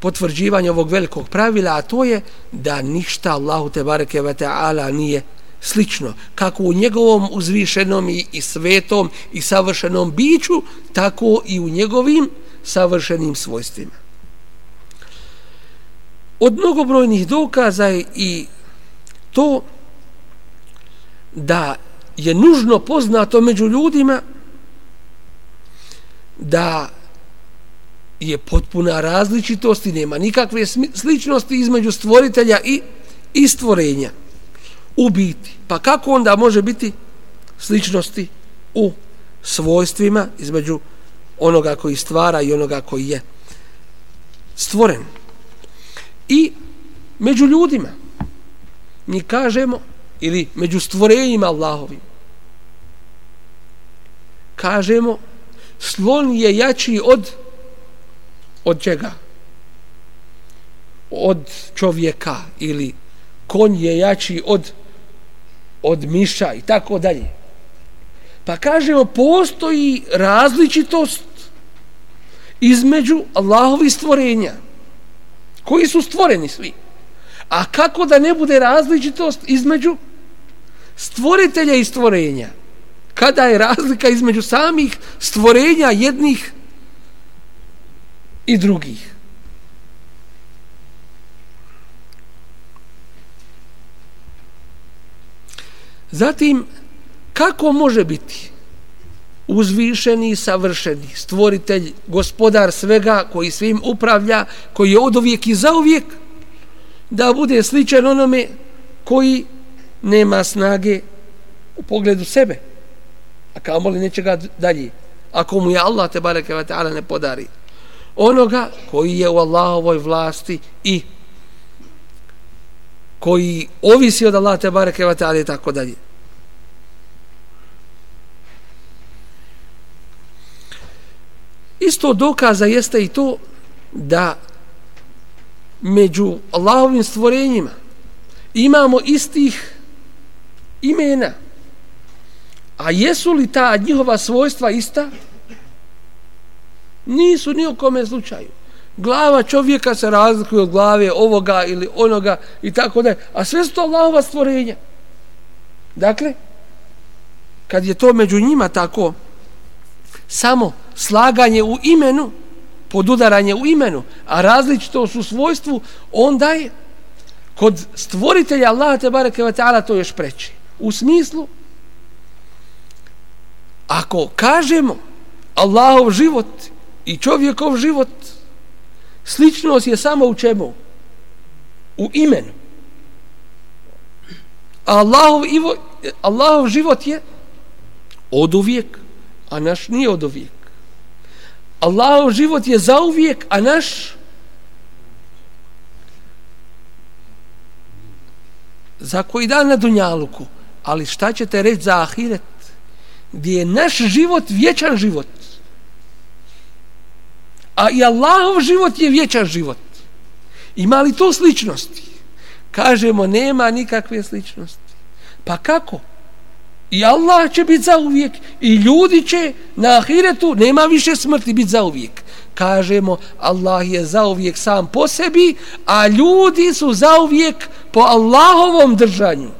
Speaker 1: potvrđivanja ovog velikog pravila, a to je da ništa Allahu te bareke ve taala nije slično kako u njegovom uzvišenom i, i svetom i savršenom biću tako i u njegovim savršenim svojstvima od mnogobrojnih dokaza je i to da je nužno poznato među ljudima da je potpuna različitost i nema nikakve sličnosti između stvoritelja i, i stvorenja u biti. Pa kako onda može biti sličnosti u svojstvima između onoga koji stvara i onoga koji je stvoren. I među ljudima mi kažemo ili među stvorenjima Allahovim kažemo slon je jači od od čega? Od čovjeka ili konj je jači od od miša i tako dalje. Pa kažemo, postoji različitost između Allahovi stvorenja, koji su stvoreni svi. A kako da ne bude različitost između stvoritelja i stvorenja? Kada je razlika između samih stvorenja jednih i drugih? Zatim, kako može biti uzvišeni, i savršeni, stvoritelj, gospodar svega, koji svim upravlja, koji je od uvijek i za uvijek, da bude sličan onome koji nema snage u pogledu sebe. A kao moli nečega dalje. Ako mu je Allah te bareke ve ta'ala ne podari. Onoga koji je u Allahovoj vlasti i koji ovisi od Allah te bareke ve ta'ala i tako dalje. Isto dokaza jeste i to da među Allahovim stvorenjima imamo istih imena. A jesu li ta njihova svojstva ista? Nisu ni u kome slučaju. Glava čovjeka se razlikuje od glave ovoga ili onoga i tako da. A sve su to Allahova stvorenja. Dakle, kad je to među njima tako, samo slaganje u imenu, podudaranje u imenu, a različito su svojstvu, onda je kod stvoritelja Allaha te bareke ve taala to još preči. U smislu ako kažemo Allahov život i čovjekov život sličnost je samo u čemu? U imenu. A Allahov, Allahov život je od uvijek, a naš nije od uvijek. Allahov život je zauvijek, a naš za koji dan na Dunjaluku. Ali šta ćete reći za Ahiret? Gdje je naš život vječan život. A i Allahov život je vječan život. Ima li to sličnosti? Kažemo, nema nikakve sličnosti. Pa kako? I Allah će biti za uvijek i ljudi će na ahiretu, nema više smrti, biti za uvijek. Kažemo, Allah je za uvijek sam po sebi, a ljudi su za uvijek po Allahovom držanju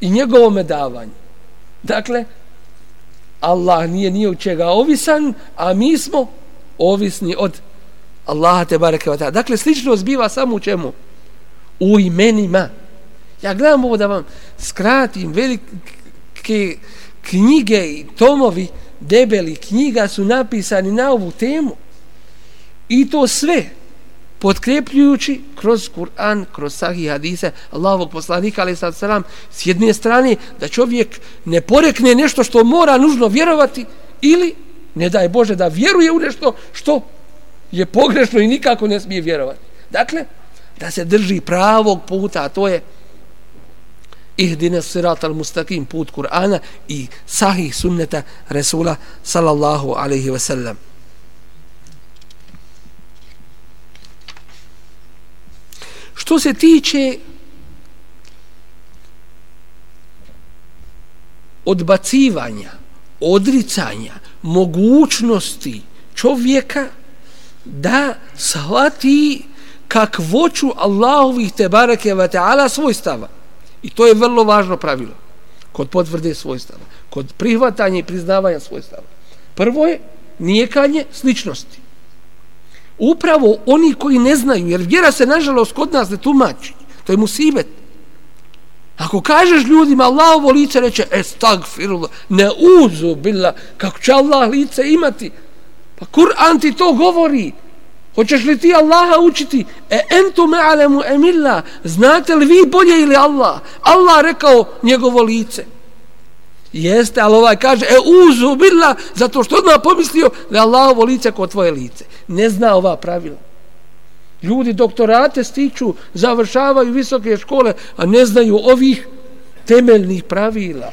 Speaker 1: i njegovom davanju. Dakle, Allah nije nije u čega ovisan, a mi smo ovisni od Allaha te bareke vata. Dakle, slično zbiva samo u čemu? U imenima. Ja gledam ovo da vam skratim velike knjige i tomovi debeli knjiga su napisani na ovu temu i to sve potkrepljujući kroz Kur'an, kroz sahih hadise Allahovog poslanika, ali sad salam, s jedne strane da čovjek ne porekne nešto što mora nužno vjerovati ili, ne daj Bože, da vjeruje u nešto što je pogrešno i nikako ne smije vjerovati. Dakle, da se drži pravog puta, a to je ihdine sirat al mustaqim put Kur'ana i sahih sunneta Resula sallallahu alaihi ve sellem. Što se tiče odbacivanja, odricanja, mogućnosti čovjeka da shvati kakvoću Allahovih te bareke ve ta'ala svojstava. I to je vrlo važno pravilo kod potvrde svojstava, kod prihvatanja i priznavanja svojstava. Prvo je nijekanje sličnosti upravo oni koji ne znaju, jer vjera se nažalost kod nas ne tumači, to je musibet. Ako kažeš ljudima Allahovo lice, reće, estagfirullah, ne uzu bila, kako će Allah lice imati? Pa Kur'an ti to govori. Hoćeš li ti Allaha učiti? E entu me alemu emilla, znate li vi bolje ili Allah? Allah rekao njegovo lice. Jeste, ali ovaj kaže, e uzu billa, zato što odmah pomislio da je Allahovo lice kod tvoje lice. Ne zna ova pravila. Ljudi doktorate stiču, završavaju visoke škole, a ne znaju ovih temeljnih pravila.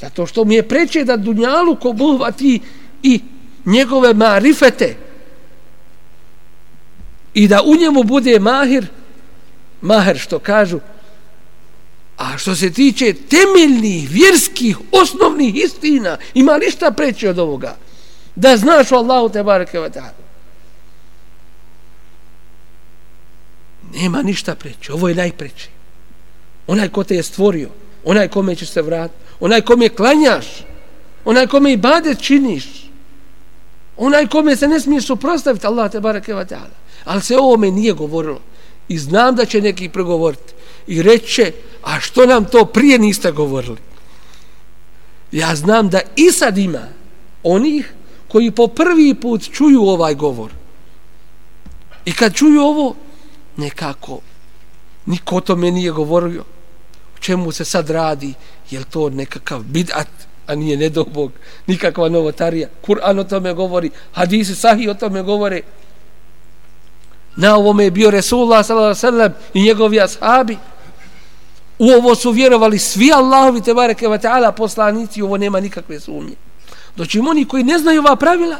Speaker 1: Zato što mi je preče da Dunjalu ko buhvati i njegove marifete i da u njemu bude mahir, mahir što kažu, A što se tiče temeljnih, vjerskih, osnovnih istina, ima li šta preći od ovoga? Da znaš o Allahu te barake wa ta'ala. Nema ništa preći, ovo je najpreći. Onaj ko te je stvorio, onaj kome će se vratiti, onaj kome klanjaš, onaj kome i bade činiš, onaj kome se ne smiješ suprostaviti, Allah te barake wa ta'ala. Ali se ovo me nije govorilo. I znam da će neki pregovoriti. I reće, a što nam to prije niste govorili? Ja znam da i sad ima onih koji po prvi put čuju ovaj govor. I kad čuju ovo, nekako niko o tome nije govorio. O čemu se sad radi? Je to nekakav bidat, a nije nedobog, nikakva novotarija? Kur'an o tome govori, hadisi sahi o tome govore. Na ovome je bio Resulullah sallam i njegovi ashabi. U ovo su vjerovali svi Allahovi te bareke ve ta'ala poslanici, ovo nema nikakve sumnje. Doći oni koji ne znaju ova pravila,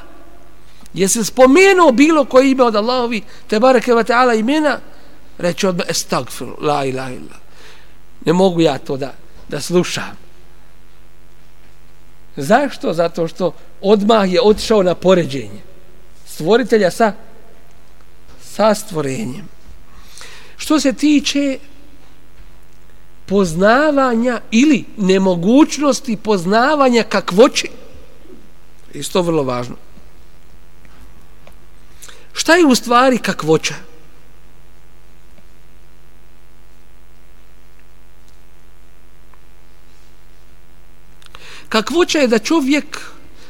Speaker 1: jesi spomenuo bilo koje ime od Allahovi te bareke ve ta'ala imena, reče odmah estagfir, la ilaha illa. Ne mogu ja to da, da slušam. Zašto? Zato što odmah je otišao na poređenje stvoritelja sa sa stvorenjem. Što se tiče poznavanja ili nemogućnosti poznavanja kakvoće, isto vrlo važno. Šta je u stvari kakvoća? Kakvoća je da čovjek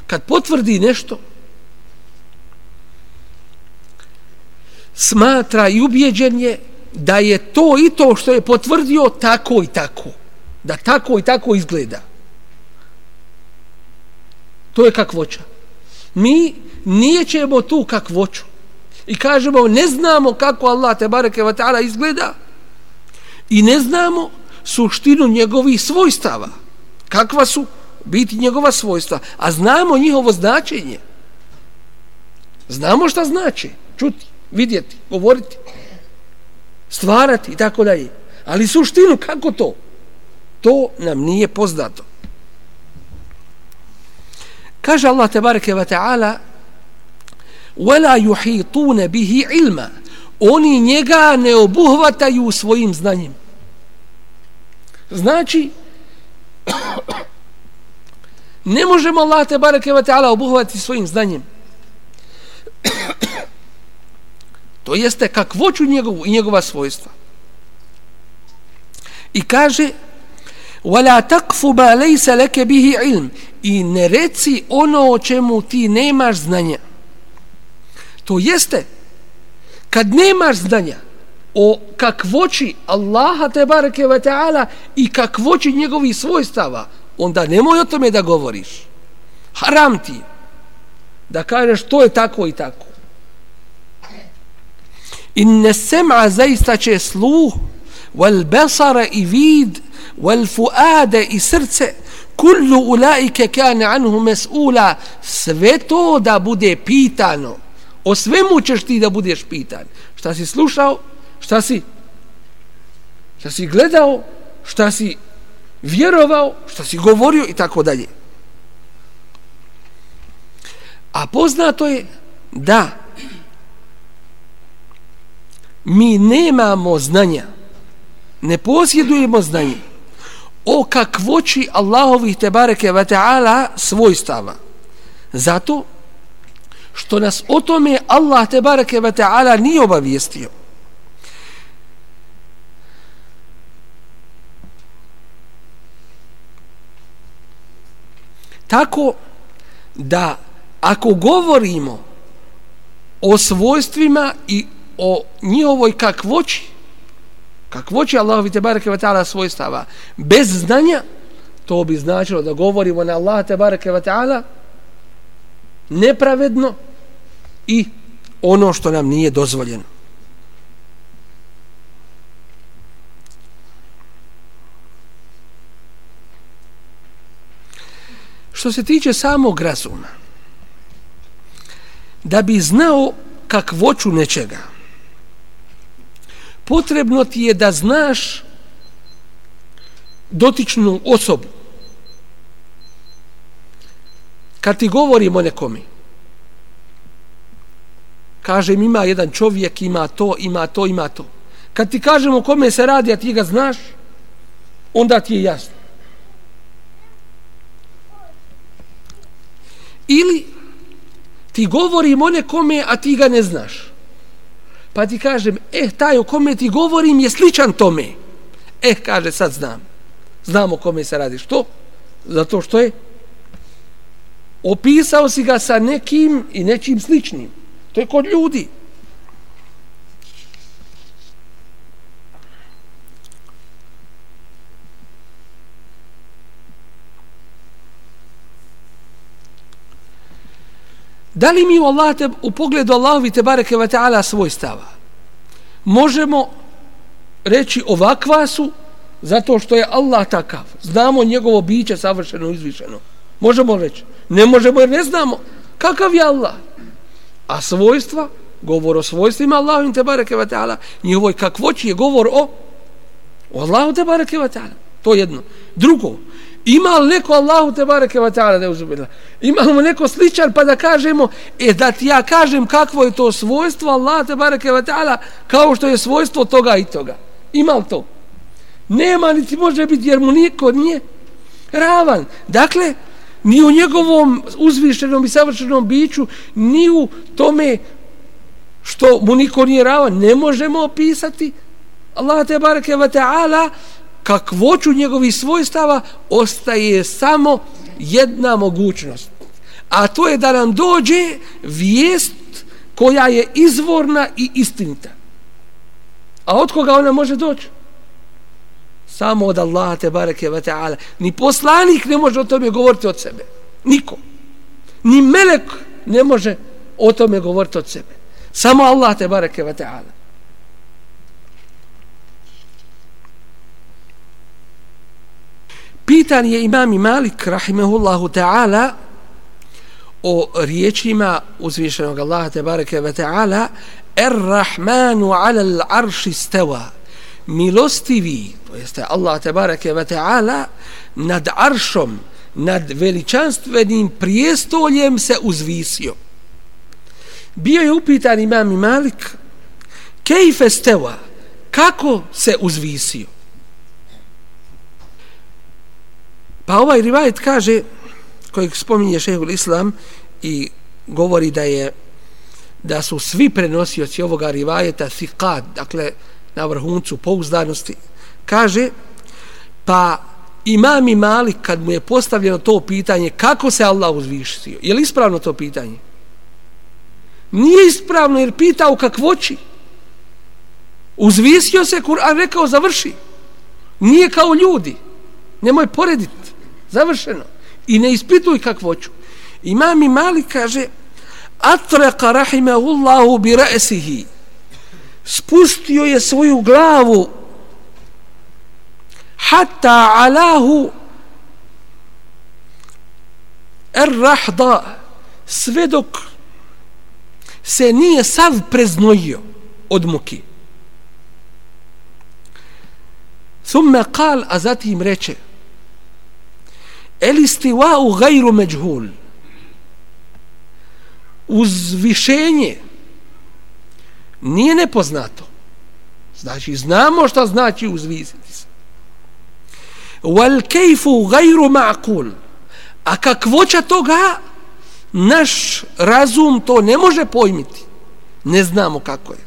Speaker 1: kad potvrdi nešto smatra i ubjeđen je da je to i to što je potvrdio tako i tako. Da tako i tako izgleda. To je kakvoća. Mi nijećemo tu kakvoću. I kažemo, ne znamo kako Allah te bareke wa ta'ala izgleda i ne znamo suštinu njegovih svojstava. Kakva su biti njegova svojstva, a znamo njihovo značenje. Znamo šta znači čuti, vidjeti, govoriti, stvarati i tako dalje. Ali suštinu, kako to? To nam nije poznato. Kaže Allah te bareke ve taala: "Wala yuhitun bihi ilma." Oni njega ne obuhvataju svojim znanjem. Znači ne možemo Allah tebareke wa ta'ala obuhvatiti svojim znanjem. To jeste kakvoću njegovu i njegova svojstva. I kaže وَلَا تَقْفُ بَا لَيْسَ لَكَ بِهِ ilm I ne reci ono o čemu ti nemaš znanja. To jeste, kad nemaš znanja o kakvoći Allaha te bareke ve ta'ala i kakvoći njegovih svojstava, onda nemoj o tome da govoriš. Haram ti da kažeš to je tako i tako. Inne sem'a zaista će sluh wal besara i vid wal fuade i srce kullu ulaike kane anhu mes'ula sve to da bude pitano. O svemu ćeš ti da budeš pitan. Šta si slušao? Šta si? Šta si gledao? Šta si vjerovao šta si govorio i tako dalje a poznato je da mi nemamo znanja, ne posjedujemo znanje o kakvoći Allahovih tebareke ve ta'ala svojstava. Zato što nas o tome Allah tebareke ve ta'ala nije obavijestio. Tako da ako govorimo o svojstvima i o njihovoj kakvoći kakvoći Allahovi te bareke ve ta'ala svojstava bez znanja to bi značilo da govorimo na Allaha te bareke ve ta'ala nepravedno i ono što nam nije dozvoljeno. Što se tiče samog razuma da bi znao kakvoću nečega potrebno ti je da znaš dotičnu osobu. Kad ti govorimo nekomi, kažem ima jedan čovjek, ima to, ima to, ima to. Kad ti kažemo kome se radi, a ti ga znaš, onda ti je jasno. Ili ti govorimo nekome, a ti ga ne znaš pa ti kažem, eh, taj o kome ti govorim je sličan tome. Eh, kaže, sad znam. Znam o kome se radi. Što? Zato što je opisao si ga sa nekim i nečim sličnim. To je kod ljudi. Da li mi u, Allah te, u pogledu Allahovi te bareke ve ta'ala svojstava? Možemo reći ovakva su zato što je Allah takav. Znamo njegovo biće savršeno izvišeno. Možemo reći. Ne možemo jer ne znamo kakav je Allah. A svojstva, govor o svojstvima Allahu te bareke ve ta'ala, njihovoj kakvoći je govor o, o Allahu te bareke ve ta'ala. To jedno. Drugo, Ima li neko Allahu te bareke ve ta'ala da uzubila? Ima li neko sličan pa da kažemo, e da ti ja kažem kakvo je to svojstvo Allah te bareke ve ta'ala kao što je svojstvo toga i toga. Ima li to? Nema niti može biti jer mu niko nije ravan. Dakle, ni u njegovom uzvišenom i savršenom biću, ni u tome što mu niko nije ravan, ne možemo opisati Allah te bareke ve ta'ala kakvoću njegovih svojstava ostaje samo jedna mogućnost. A to je da nam dođe vijest koja je izvorna i istinita. A od koga ona može doći? Samo od Allaha te bareke ve taala. Ni poslanik ne može o tome govoriti od sebe. Niko. Ni melek ne može o tome govoriti od sebe. Samo Allah te bareke ve taala. Pitan je imam Malik, rahimehullahu ta'ala, o riječima uzvišenog Allaha te bareke ve ta'ala, Er-Rahmanu ala l'arši steva, milostivi, to jeste Allah te bareke ve ta'ala, nad aršom, nad veličanstvenim prijestoljem se uzvisio. Bio je upitan imam Malik, kejfe steva, kako se uzvisio? Pa ovaj rivajet kaže, kojeg spominje šehul islam i govori da je da su svi prenosioci ovoga rivajeta thiqat, dakle na vrhuncu pouzdanosti, kaže pa imam i Malik kad mu je postavljeno to pitanje kako se Allah uzvišio, je li ispravno to pitanje? Nije ispravno jer pitao kakvoći. Uzvisio se, Kur'an rekao završi. Nije kao ljudi. Nemoj porediti. Završeno. I ne ispituj kakvoću. Imam i mali kaže Atraka rahimahullahu bi ra'sihi. Spustio je svoju glavu hatta alahu er-rahda sve dok se nije sav preznojio od muki. Thumme kal, a zatim reče El istiva'u gajru međhul. Uzvišenje nije nepoznato. Znači, znamo šta znači uzvisiti se. Wal kejfu gajru ma'kul. A kakvoća toga, naš razum to ne može pojmiti. Ne znamo kako je.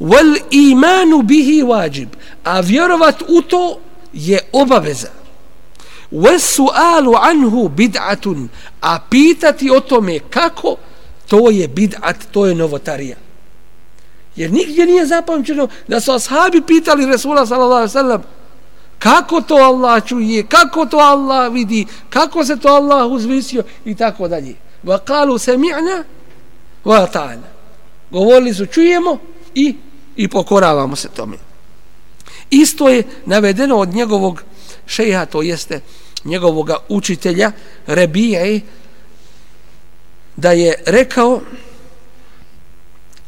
Speaker 1: Wal imanu bihi wajib. A vjerovat u to je obaveza وَسُؤَالُ anhu بِدْعَةٌ a pitati o tome kako to je bid'at to je novotarija. Jer nigdje nije zapamćeno da su ashabi pitali Resula sallallahu alaihi sallam kako to Allah čuje kako to Allah vidi kako se to Allah uzvisio i tako dalje. Wa kalu sami'na wa ta'ala govorili su čujemo i i pokoravamo se tome. Isto je navedeno od njegovog šeha to jeste njegovog učitelja Rebijej, da je rekao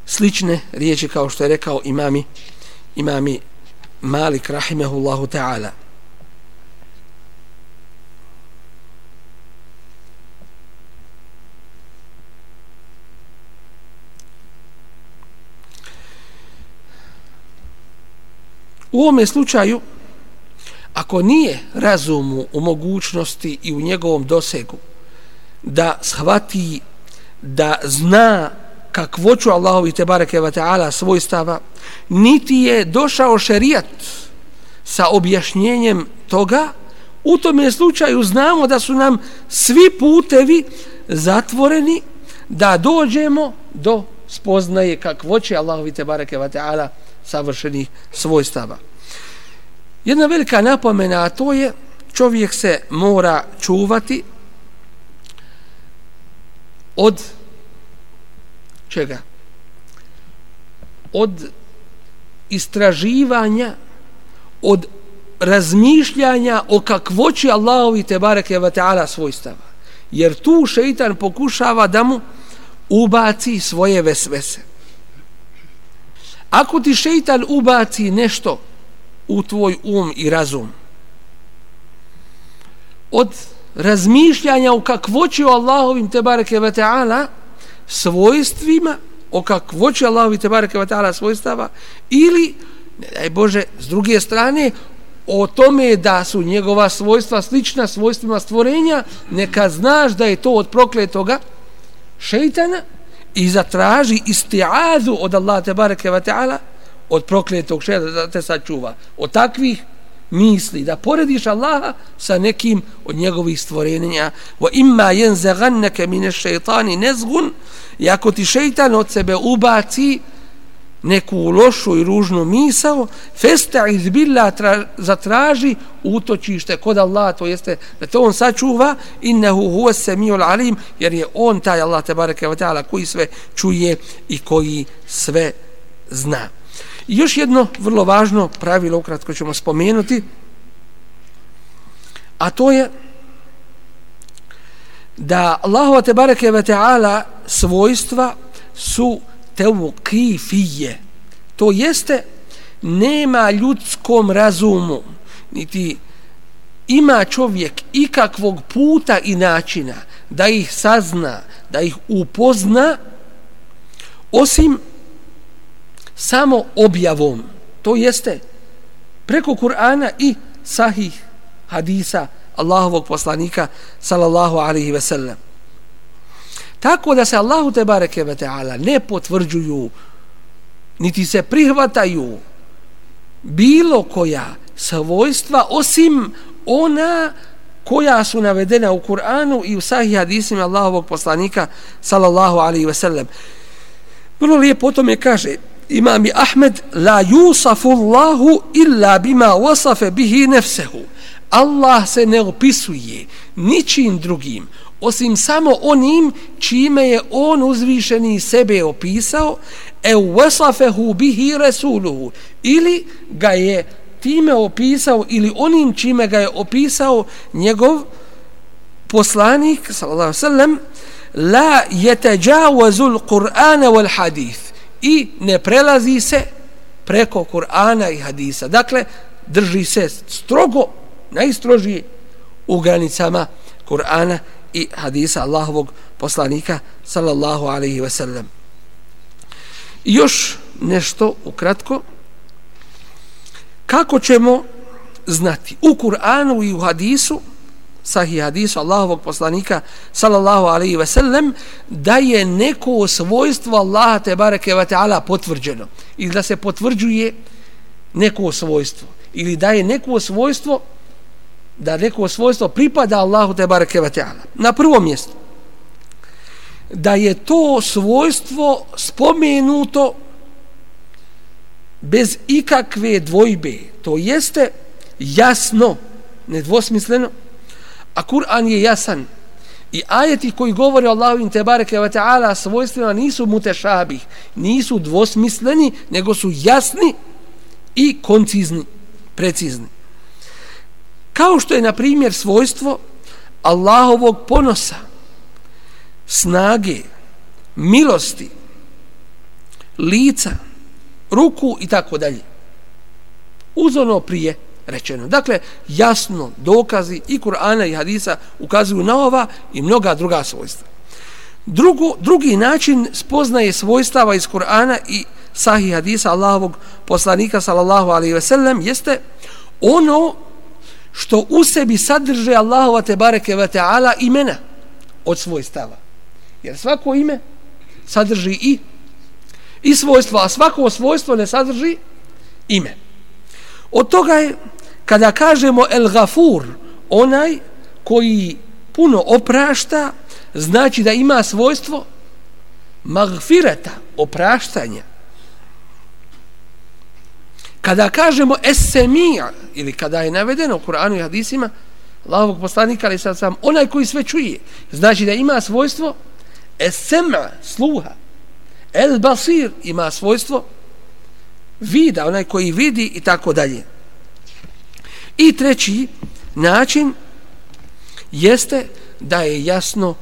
Speaker 1: slične riječi kao što je rekao imami imami Malik rahimehullahu ta'ala. U ovome slučaju ako nije razumu u mogućnosti i u njegovom dosegu da shvati da zna kakvoću Allahovi te bareke ve ta'ala svojstava niti je došao šerijat sa objašnjenjem toga u tom je slučaju znamo da su nam svi putevi zatvoreni da dođemo do spoznaje kakvoće Allahovi te bareke ve ta'ala savršenih svojstava. Jedna velika napomena, a to je čovjek se mora čuvati od čega? Od istraživanja, od razmišljanja o kakvoći Allahovi te bareke ve ta'ala svojstava. Jer tu šeitan pokušava da mu ubaci svoje vesvese. Ako ti šeitan ubaci nešto u tvoj um i razum, od razmišljanja o kakvoći o Allahovim te bareke ta'ala svojstvima, o kakvoći Allahovim te bareke ta'ala svojstava, ili, ne daj Bože, s druge strane, o tome da su njegova svojstva slična svojstvima stvorenja, neka znaš da je to od prokletoga šeitana i zatraži istiazu od Allaha te bareke ta'ala od prokletog šeta da te sačuva. Od takvih misli da porediš Allaha sa nekim od njegovih stvorenja wa imma yanzaghannaka min ash-shaytani nazghun i ako ti šejtan od sebe ubaci neku lošu i ružnu misao festa izbilla tra, zatraži utočište kod Allaha to jeste da to on sačuva innehu huwa samiul alim jer je on taj Allah te bareke ve taala koji sve čuje i koji sve zna I još jedno vrlo važno pravilo ukratko ćemo spomenuti a to je da Allahu te bareke ve taala svojstva su tevkifije. To jeste, nema ljudskom razumu, niti ima čovjek ikakvog puta i načina da ih sazna, da ih upozna, osim samo objavom. To jeste preko Kur'ana i sahih hadisa Allahovog poslanika sallallahu alaihi ve sellem. Tako da se Allahu te bareke ve taala ne potvrđuju niti se prihvataju bilo koja svojstva osim ona koja su navedena u Kur'anu i u sahih hadisima Allahovog poslanika sallallahu alaihi ve sellem. Vrlo lijepo o tome kaže imami Ahmed la yusafu Allahu illa bima wasafa bihi nafsuhu. Allah se ne opisuje ničim drugim osim samo onim čime je on uzvišeni sebe opisao e wasafehu bihi rasuluhu ili ga je time opisao ili onim čime ga je opisao njegov poslanik sallallahu alejhi ve sellem la yatajawazu al-Qur'ana wal hadith i ne prelazi se preko Kur'ana i hadisa dakle drži se strogo najstrožije u granicama Kur'ana i hadisa Allahovog poslanika sallallahu alaihi ve sellem. I još nešto ukratko. Kako ćemo znati u Kur'anu i u hadisu sahih hadisu Allahovog poslanika sallallahu alaihi ve sellem da je neko svojstvo Allaha te bareke ve ta'ala potvrđeno ili da se potvrđuje neko svojstvo ili da je neko svojstvo da neko svojstvo pripada Allahu te bareke ve taala. Na prvom mjestu da je to svojstvo spomenuto bez ikakve dvojbe. To jeste jasno, nedvosmisleno, a Kur'an je jasan. I ajeti koji govore o Allahu te bareke ve taala svojstvima nisu mutešabih, nisu dvosmisleni, nego su jasni i koncizni, precizni. Kao što je, na primjer, svojstvo Allahovog ponosa, snage, milosti, lica, ruku i tako dalje. Uz ono prije rečeno. Dakle, jasno dokazi i Kur'ana i Hadisa ukazuju na ova i mnoga druga svojstva. Drugo, drugi način spoznaje svojstava iz Kur'ana i sahih Hadisa Allahovog poslanika sallallahu alaihi ve sellem jeste ono što u sebi sadrže Allahova te bareke ve taala imena od svojstava. Jer svako ime sadrži i i svojstvo, a svako svojstvo ne sadrži ime. Od toga je kada kažemo El Gafur, onaj koji puno oprašta, znači da ima svojstvo magfireta, opraštanja. Kada kažemo esemija, ili kada je navedeno u Kur'anu i hadisima, Allahovog poslanika, ali sad sam, onaj koji sve čuje, znači da ima svojstvo esema, sluha. El basir ima svojstvo vida, onaj koji vidi i tako dalje. I treći način jeste da je jasno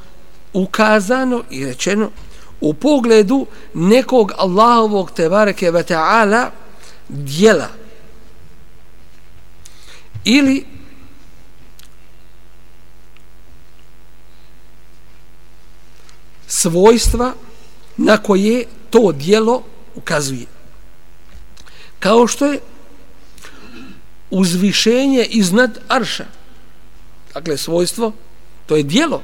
Speaker 1: ukazano i rečeno u pogledu nekog Allahovog tebareke ve ta'ala dijela ili svojstva na koje to dijelo ukazuje. Kao što je uzvišenje iznad arša. Dakle, svojstvo, to je dijelo,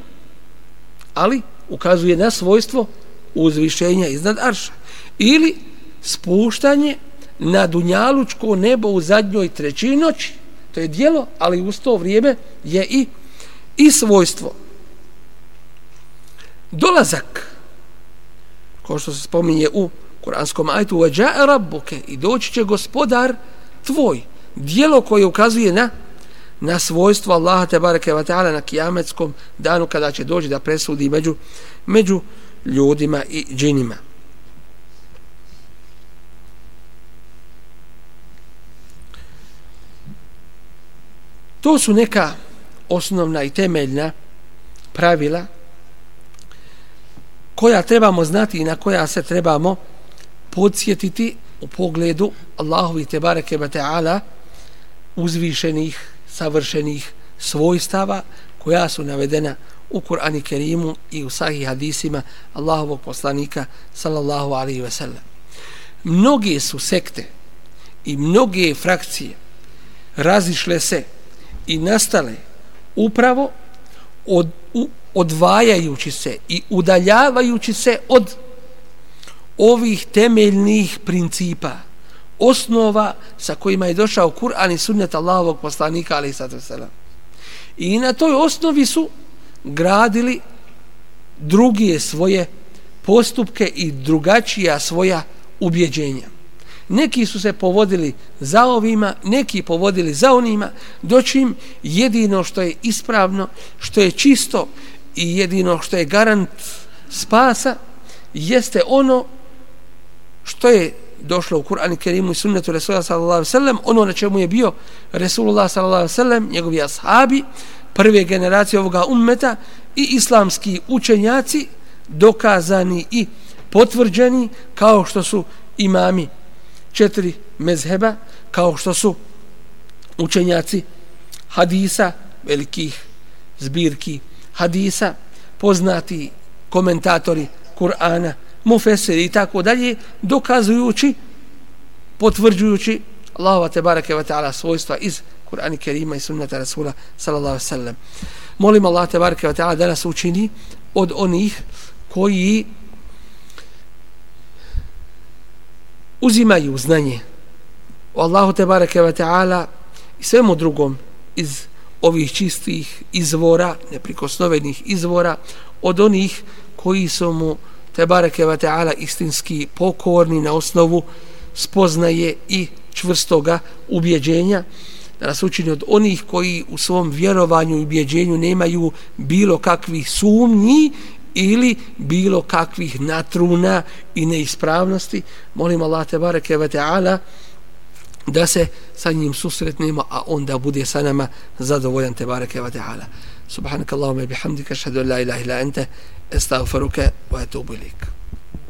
Speaker 1: ali ukazuje na svojstvo uzvišenja iznad arša. Ili spuštanje na dunjalučko nebo u zadnjoj trećini noći. To je dijelo, ali u to vrijeme je i, i svojstvo. Dolazak, ko što se spominje u kuranskom ajtu, uveđa rabbuke i doći će gospodar tvoj, dijelo koje ukazuje na na svojstvo Allaha te bareke ve taala na kıyametskom danu kada će doći da presudi među među ljudima i džinima. To su neka osnovna i temeljna pravila koja trebamo znati i na koja se trebamo podsjetiti u pogledu Allahovi te bareke ve taala uzvišenih savršenih svojstava koja su navedena u Kur'ani Kerimu i u sahih hadisima Allahovog poslanika sallallahu alaihi ve sellem. Mnoge su sekte i mnoge frakcije razišle se i nastale upravo od, u, odvajajući se i udaljavajući se od ovih temeljnih principa osnova sa kojima je došao Kur'an i sunnet Allahovog poslanika ali sada i na toj osnovi su gradili druge svoje postupke i drugačija svoja ubjeđenja. Neki su se povodili za ovima neki povodili za onima doćim jedino što je ispravno što je čisto i jedino što je garant spasa jeste ono što je došlo u Kur'anu Kerimu i sunnetu Resulullah sallallahu alejhi ve ono na čemu je bio Resulullah sallallahu alejhi ve njegovi ashabi prve generacije ovoga ummeta i islamski učenjaci dokazani i potvrđeni kao što su imami četiri mezheba kao što su učenjaci hadisa velikih zbirki hadisa poznati komentatori Kur'ana mufesiri i tako dalje, dokazujući, potvrđujući Allahova te barake wa ta'ala svojstva iz Kur'ani Kerima i sunnata Rasula sallallahu sallam. Molim Allah te barake wa ta'ala da nas učini od onih koji uzimaju znanje o Allahu te barake wa ta'ala i svemu drugom iz ovih čistih izvora, neprikosnovenih izvora, od onih koji su mu te bareke wa ta'ala istinski pokorni na osnovu spoznaje i čvrstoga ubjeđenja. Da nas učini od onih koji u svom vjerovanju i ubjeđenju nemaju bilo kakvih sumnji ili bilo kakvih natruna i neispravnosti. Molim Allah te bareke wa ta'ala da se sa njim susretnemo a onda bude sa nama zadovoljan te bareke wa ta'ala subhanakallahumma bihamdika ashhadu an la ilaha illa anta أستغفرك وأتوب إليك.